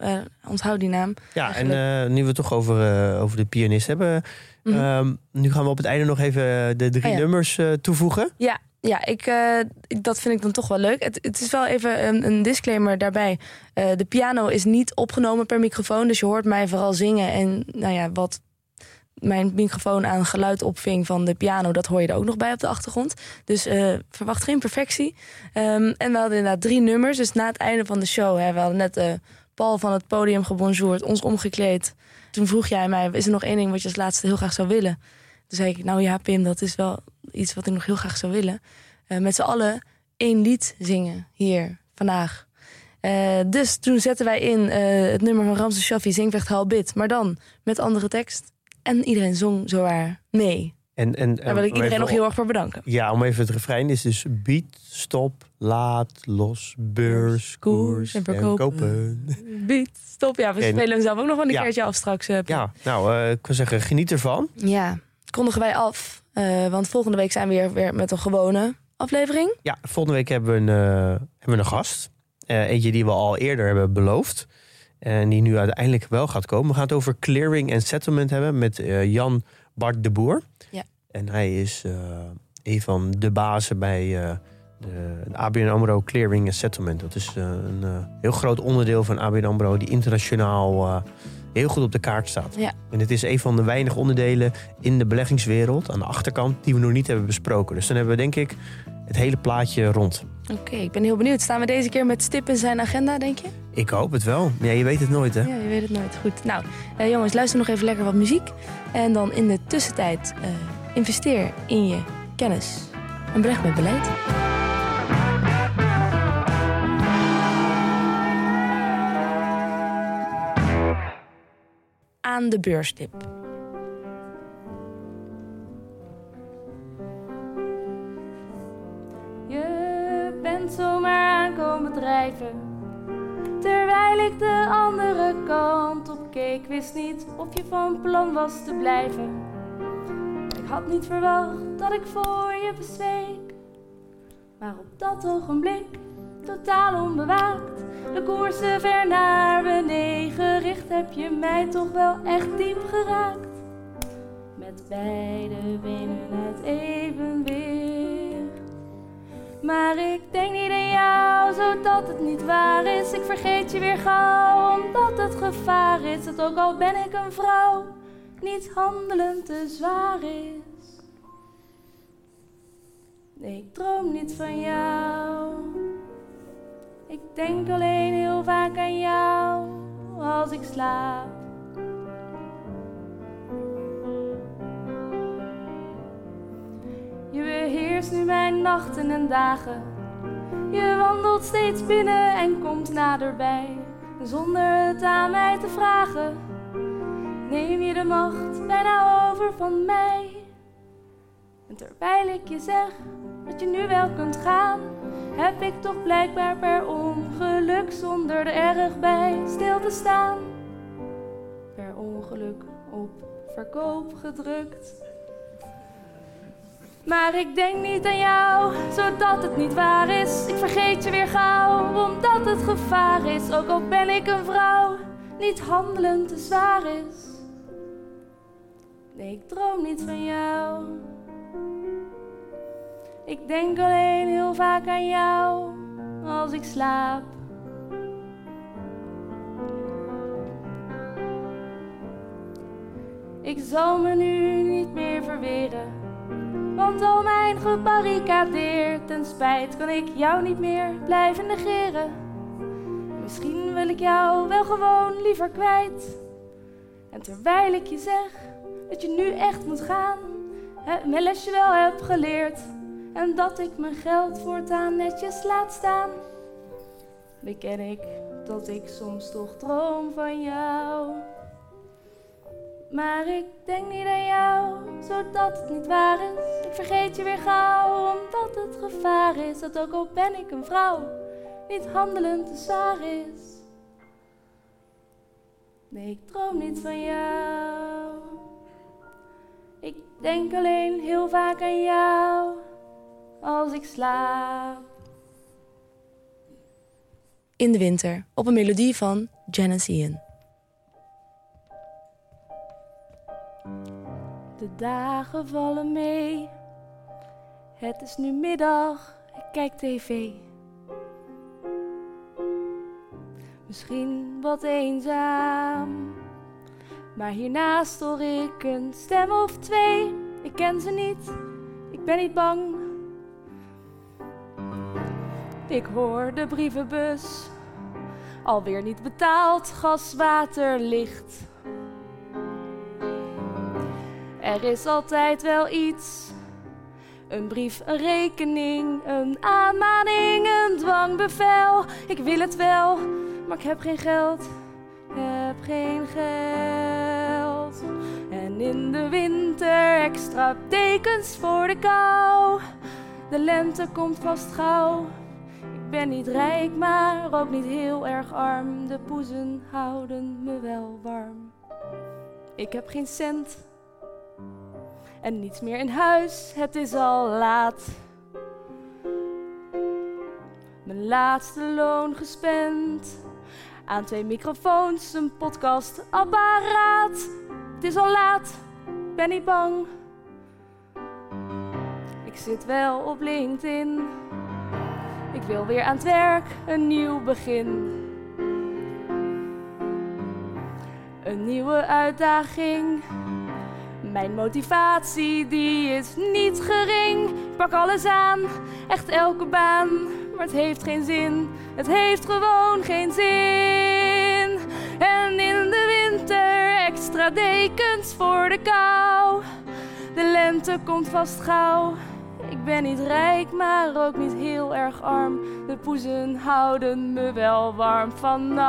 B: Onthoud die naam.
C: Ja, en nu we het toch over, over de pianist hebben.
B: Mhm.
C: ehm, nu gaan we op het einde nog even de drie
B: Oh ja.
C: nummers toevoegen.
B: Ja, ja ik, eh, dat vind ik dan toch wel leuk. Het, het is wel even een, een disclaimer daarbij. Eh, de piano is niet opgenomen per microfoon. Dus je hoort mij vooral zingen. En nou ja, wat mijn microfoon aan geluid opving van de piano... dat hoor je er ook nog bij op de achtergrond. Dus eh, verwacht geen perfectie. Ehm, en we hadden inderdaad drie nummers. Dus na het einde van de show... We hadden net Paul van het podium gebonjourd, ons omgekleed. Toen vroeg jij mij, is er nog één ding wat je als laatste heel graag zou willen? Toen zei ik, nou ja Pim, dat is wel iets wat ik nog heel graag zou willen. Eh, met z'n allen één lied zingen hier vandaag. Eh, dus toen zetten wij in eh, het nummer van Ramses Shaffi, Zingvecht Halbit. Maar dan met andere tekst. En iedereen zong zowaar mee.
C: En, en,
B: Daar wil ik iedereen
C: even-
B: nog heel erg voor bedanken.
C: Ja, om even het refrein is dus beat, stop, laat, los, beurs, koers
B: en verkopen.
C: kopen.
B: Beat, stop. Ja, we
C: En-
B: spelen hem zelf ook nog wel een
C: Ja.
B: keertje af straks.
C: Ja, nou, eh, ik wil zeggen, geniet ervan.
B: ja, kondigen wij af. Eh, want volgende week zijn we weer, weer met een gewone aflevering.
C: Ja, volgende week hebben we een, eh, hebben we een gast. Eh, eentje die we al eerder hebben beloofd. En die nu uiteindelijk wel gaat komen. We gaan het over clearing en settlement hebben met Jan Bart de Boer.
B: Ja.
C: En hij is een van de bazen bij de, ABN AMRO Clearing en Settlement. Dat is een heel groot onderdeel van ABN AMRO... die internationaal heel goed op de kaart staat.
B: Ja.
C: En het is een van de weinige onderdelen in de beleggingswereld... aan de achterkant die we nog niet hebben besproken. Dus dan hebben we denk ik het hele plaatje rond.
B: Oké, ik ben heel benieuwd. Staan we deze keer met stip in zijn agenda, denk je?
C: Ik hoop het wel. Ja, je weet het nooit, hè?
B: Ja, je weet het nooit. Goed. Nou, eh, jongens, luister nog even lekker wat muziek. En dan in de tussentijd eh, investeer in je kennis. En beleg met beleid. Aan de beurstip.
D: Je bent zomaar aankomen drijven. Terwijl ik de andere kant op keek, wist niet of je van plan was te blijven. Ik had niet verwacht dat ik voor je bezweek. Maar op dat ogenblik, totaal onbewaakt, de koersen ver naar beneden gericht, heb je mij toch wel echt diep geraakt. Met beide benen uit evenwicht. Maar ik denk niet aan jou, zodat het niet waar is. Ik vergeet je weer gauw, omdat het gevaar is. Dat ook al ben ik een vrouw, niet handelen te zwaar is. Nee, ik droom niet van jou. Ik denk alleen heel vaak aan jou als ik slaap. Je beheerst nu mijn nachten en dagen. Je wandelt steeds binnen en komt naderbij, zonder het aan mij te vragen. Neem je de macht bijna over van mij. En terwijl ik je zeg dat je nu wel kunt gaan, heb ik toch blijkbaar per ongeluk zonder er erg bij stil te staan. Per ongeluk op verkoop gedrukt. Maar ik denk niet aan jou, zodat het niet waar is. Ik vergeet je weer gauw, omdat het gevaar is. Ook al ben ik een vrouw, niet handelen te zwaar is. Nee, ik droom niet van jou. Ik denk alleen heel vaak aan jou als ik slaap. Ik zal me nu niet meer verweren. Want al mijn gebarricadeerd ten spijt kan ik jou niet meer blijven negeren. Misschien wil ik jou wel gewoon liever kwijt. En terwijl ik je zeg dat je nu echt moet gaan, hè, mijn lesje wel heb geleerd. En dat ik mijn geld voortaan netjes laat staan. Beken ik dat ik soms toch droom van jou. Maar ik denk niet aan jou, zodat het niet waar is. Ik vergeet je weer gauw, omdat het gevaar is. Dat ook al ben ik een vrouw, niet handelen te zwaar is. Nee, ik droom niet van jou. Ik denk alleen heel vaak aan jou als ik slaap.
B: In de winter, op een melodie van Janice Ian.
D: De dagen vallen mee. Het is nu middag, ik kijk tv. Misschien wat eenzaam. Maar hiernaast hoor ik een stem of twee. Ik ken ze niet, ik ben niet bang. Ik hoor de brievenbus. Alweer niet betaald, gas, water, licht. Er is altijd wel iets. Een brief, een rekening, een aanmaning, een dwangbevel. Ik wil het wel, maar ik heb geen geld. Ik heb geen geld. En in de winter extra dekens voor de kou. De lente komt vast gauw. Ben niet rijk, maar ook niet heel erg arm. De poezen houden me wel warm. Ik heb geen cent en niets meer in huis. Het is al laat. Mijn laatste loon gespend aan twee microfoons, een podcastapparaat. Het is al laat, ben niet bang. Ik zit wel op LinkedIn. Ik wil weer aan het werk, een nieuw begin. Een nieuwe uitdaging. Mijn motivatie die is niet gering. Ik pak alles aan, echt elke baan. Maar het heeft geen zin, het heeft gewoon geen zin. En in de winter extra dekens voor de kou. De lente komt vast gauw. Ik ben niet rijk, maar ook niet heel erg arm. De poezen houden me wel warm vannacht.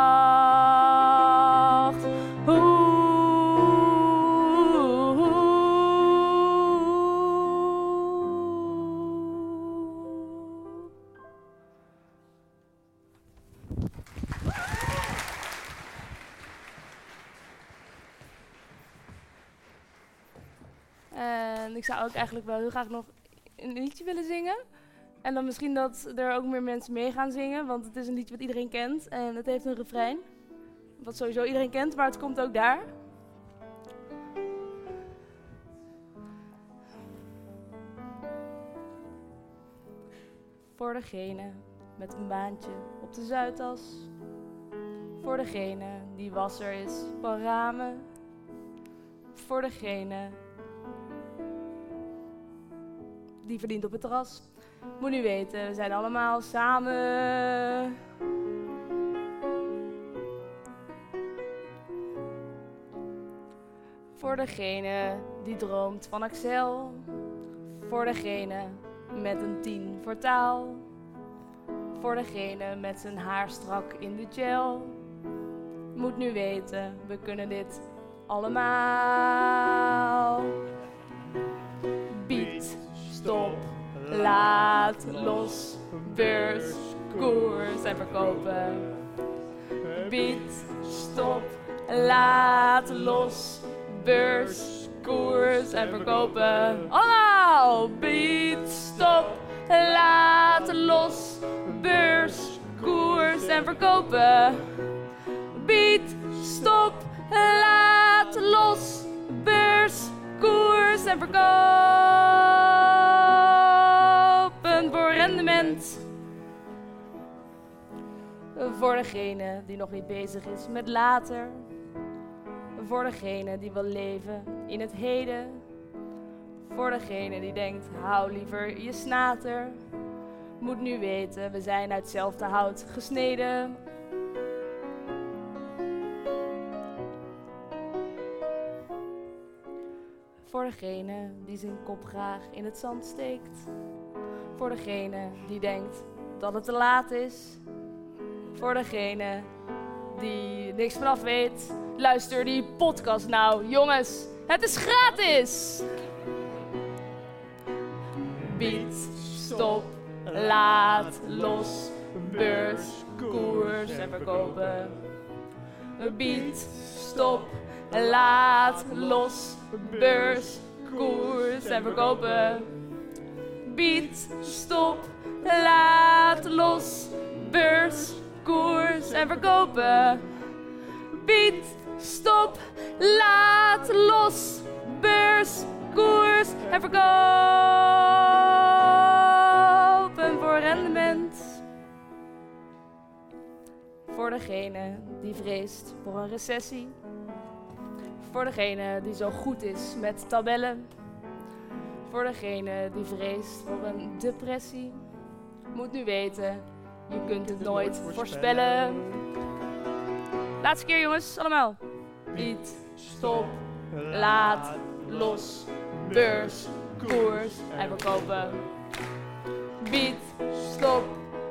D: En ik zou ook eigenlijk wel heel graag nog een liedje willen zingen. En dan misschien dat er ook meer mensen mee gaan zingen, want het is een liedje wat iedereen kent. En het heeft een refrein, wat sowieso iedereen kent, maar het komt ook daar. Voor degene met een baantje op de Zuidas. Voor degene die wasser is van ramen. Voor degene die verdient op het terras. Moet nu weten, we zijn allemaal samen. Voor degene die droomt van Excel. Voor degene met een tien voor taal. Voor degene met zijn haar strak in de gel. Moet nu weten, we kunnen dit allemaal. Stop, laat los, beurs, koers en verkopen. Beat, stop, laat los, beurs, koers en verkopen. Allemaal! Beat, stop, laat los, beurs, koers en verkopen. Beat, stop, laat los, beurs, koers en verkopen Voor degene die nog niet bezig is met later. Voor degene die wil leven in het heden. Voor degene die denkt, hou liever je snater. Moet nu weten, we zijn uit hetzelfde hout gesneden. Voor degene die zijn kop graag in het zand steekt. Voor degene die denkt dat het te laat is. Voor degene die niks vanaf weet. Luister die podcast nou. Jongens, het is gratis! Beat, stop, laat, los, beurs, koers en verkopen. Bied, stop, laat, los, beurs, koers en verkopen. Bied, stop, laat, los, beurs, koers en verkopen. Bied, stop, laat, los, beurs, koers en verkopen voor rendement. Voor degene die vreest voor een recessie. Voor degene die zo goed is met tabellen. Voor degene die vreest voor een depressie. Moet nu weten, je kunt het nooit voorspellen. Laatste keer jongens, allemaal. Niet, stop, laat, los, beurs, koers. En verkopen. Bied, stop,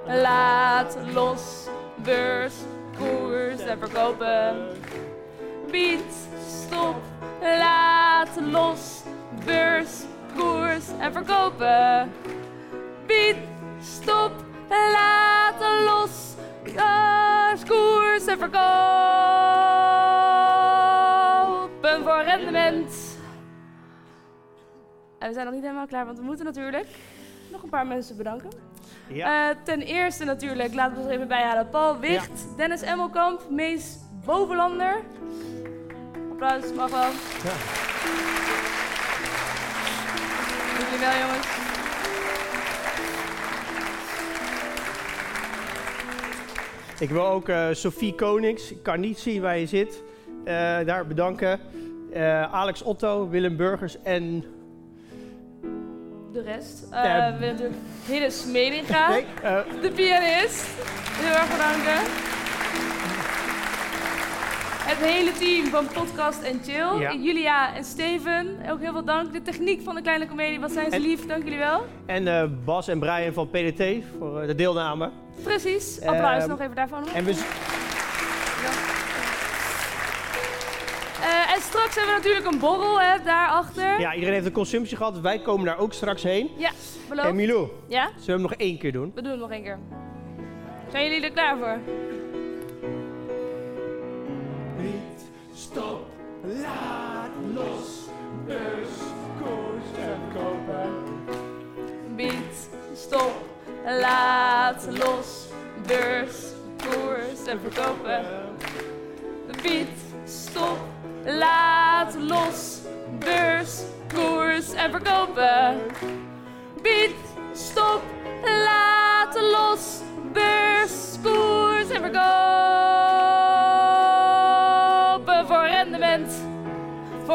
D: laat, los, beurs, koers. En verkopen. Bied, stop, laat, los, beurs, koers. En verkopen. Bied, stop, laat, los, beurs, koers en verkopen voor rendement. En we zijn nog niet helemaal klaar, want we moeten natuurlijk nog een paar mensen bedanken.
E: Ja.
D: Eh, ten eerste natuurlijk, laten we ons even bijhalen. Paul Wicht, Dennis Emmelkamp, Mees Bovenlander. Applaus, mag wel.
E: Ja.
D: Doen jullie wel, jongens.
E: Ik wil ook eh, Sophie Konings, ik kan niet zien waar je zit, eh, daar bedanken. Eh, Alex Otto, Willem Burgers en...
D: De rest. Natuurlijk Hille Smedinga,
E: Nee,
D: de pianist. Heel erg bedanken. Het hele team van Podcast en Chill.
E: Ja.
D: Julia en Steven, ook heel veel dank. De techniek van de Kleine Comedie, wat zijn ze
E: En-
D: lief, dank jullie wel.
E: en eh, Bas en Brian van PDT voor eh, de deelname.
D: Precies, applaus
E: Ehm,
D: nog even daarvan.
E: En we,
D: Eh, en straks hebben we natuurlijk een borrel hè, daarachter.
E: ja, iedereen heeft een consumptie gehad, wij komen daar ook straks heen.
D: Ja, beloofd.
E: En Milou,
D: Ja,
E: zullen we hem nog één keer doen?
D: we doen het nog één keer. Zijn jullie er klaar voor?
I: Stop, laat los, beurs, koers en kopen.
D: Bied, stop, laat los, beurs, koers en verkopen. Bied, stop, laat los, beurs, koers en verkopen. Bied, stop, laat los, beurs, koers en verkopen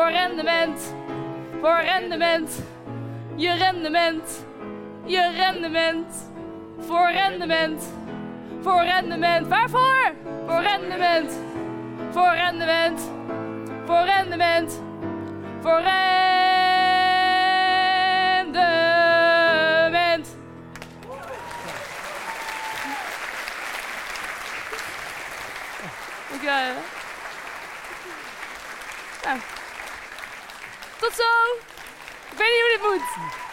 D: voor rendement, voor rendement, je rendement, je rendement, voor rendement, voor rendement, waarvoor? Voor rendement, voor rendement, voor rendement, voor rendement. Nou. Tot zo. Ik weet niet hoe dit moet.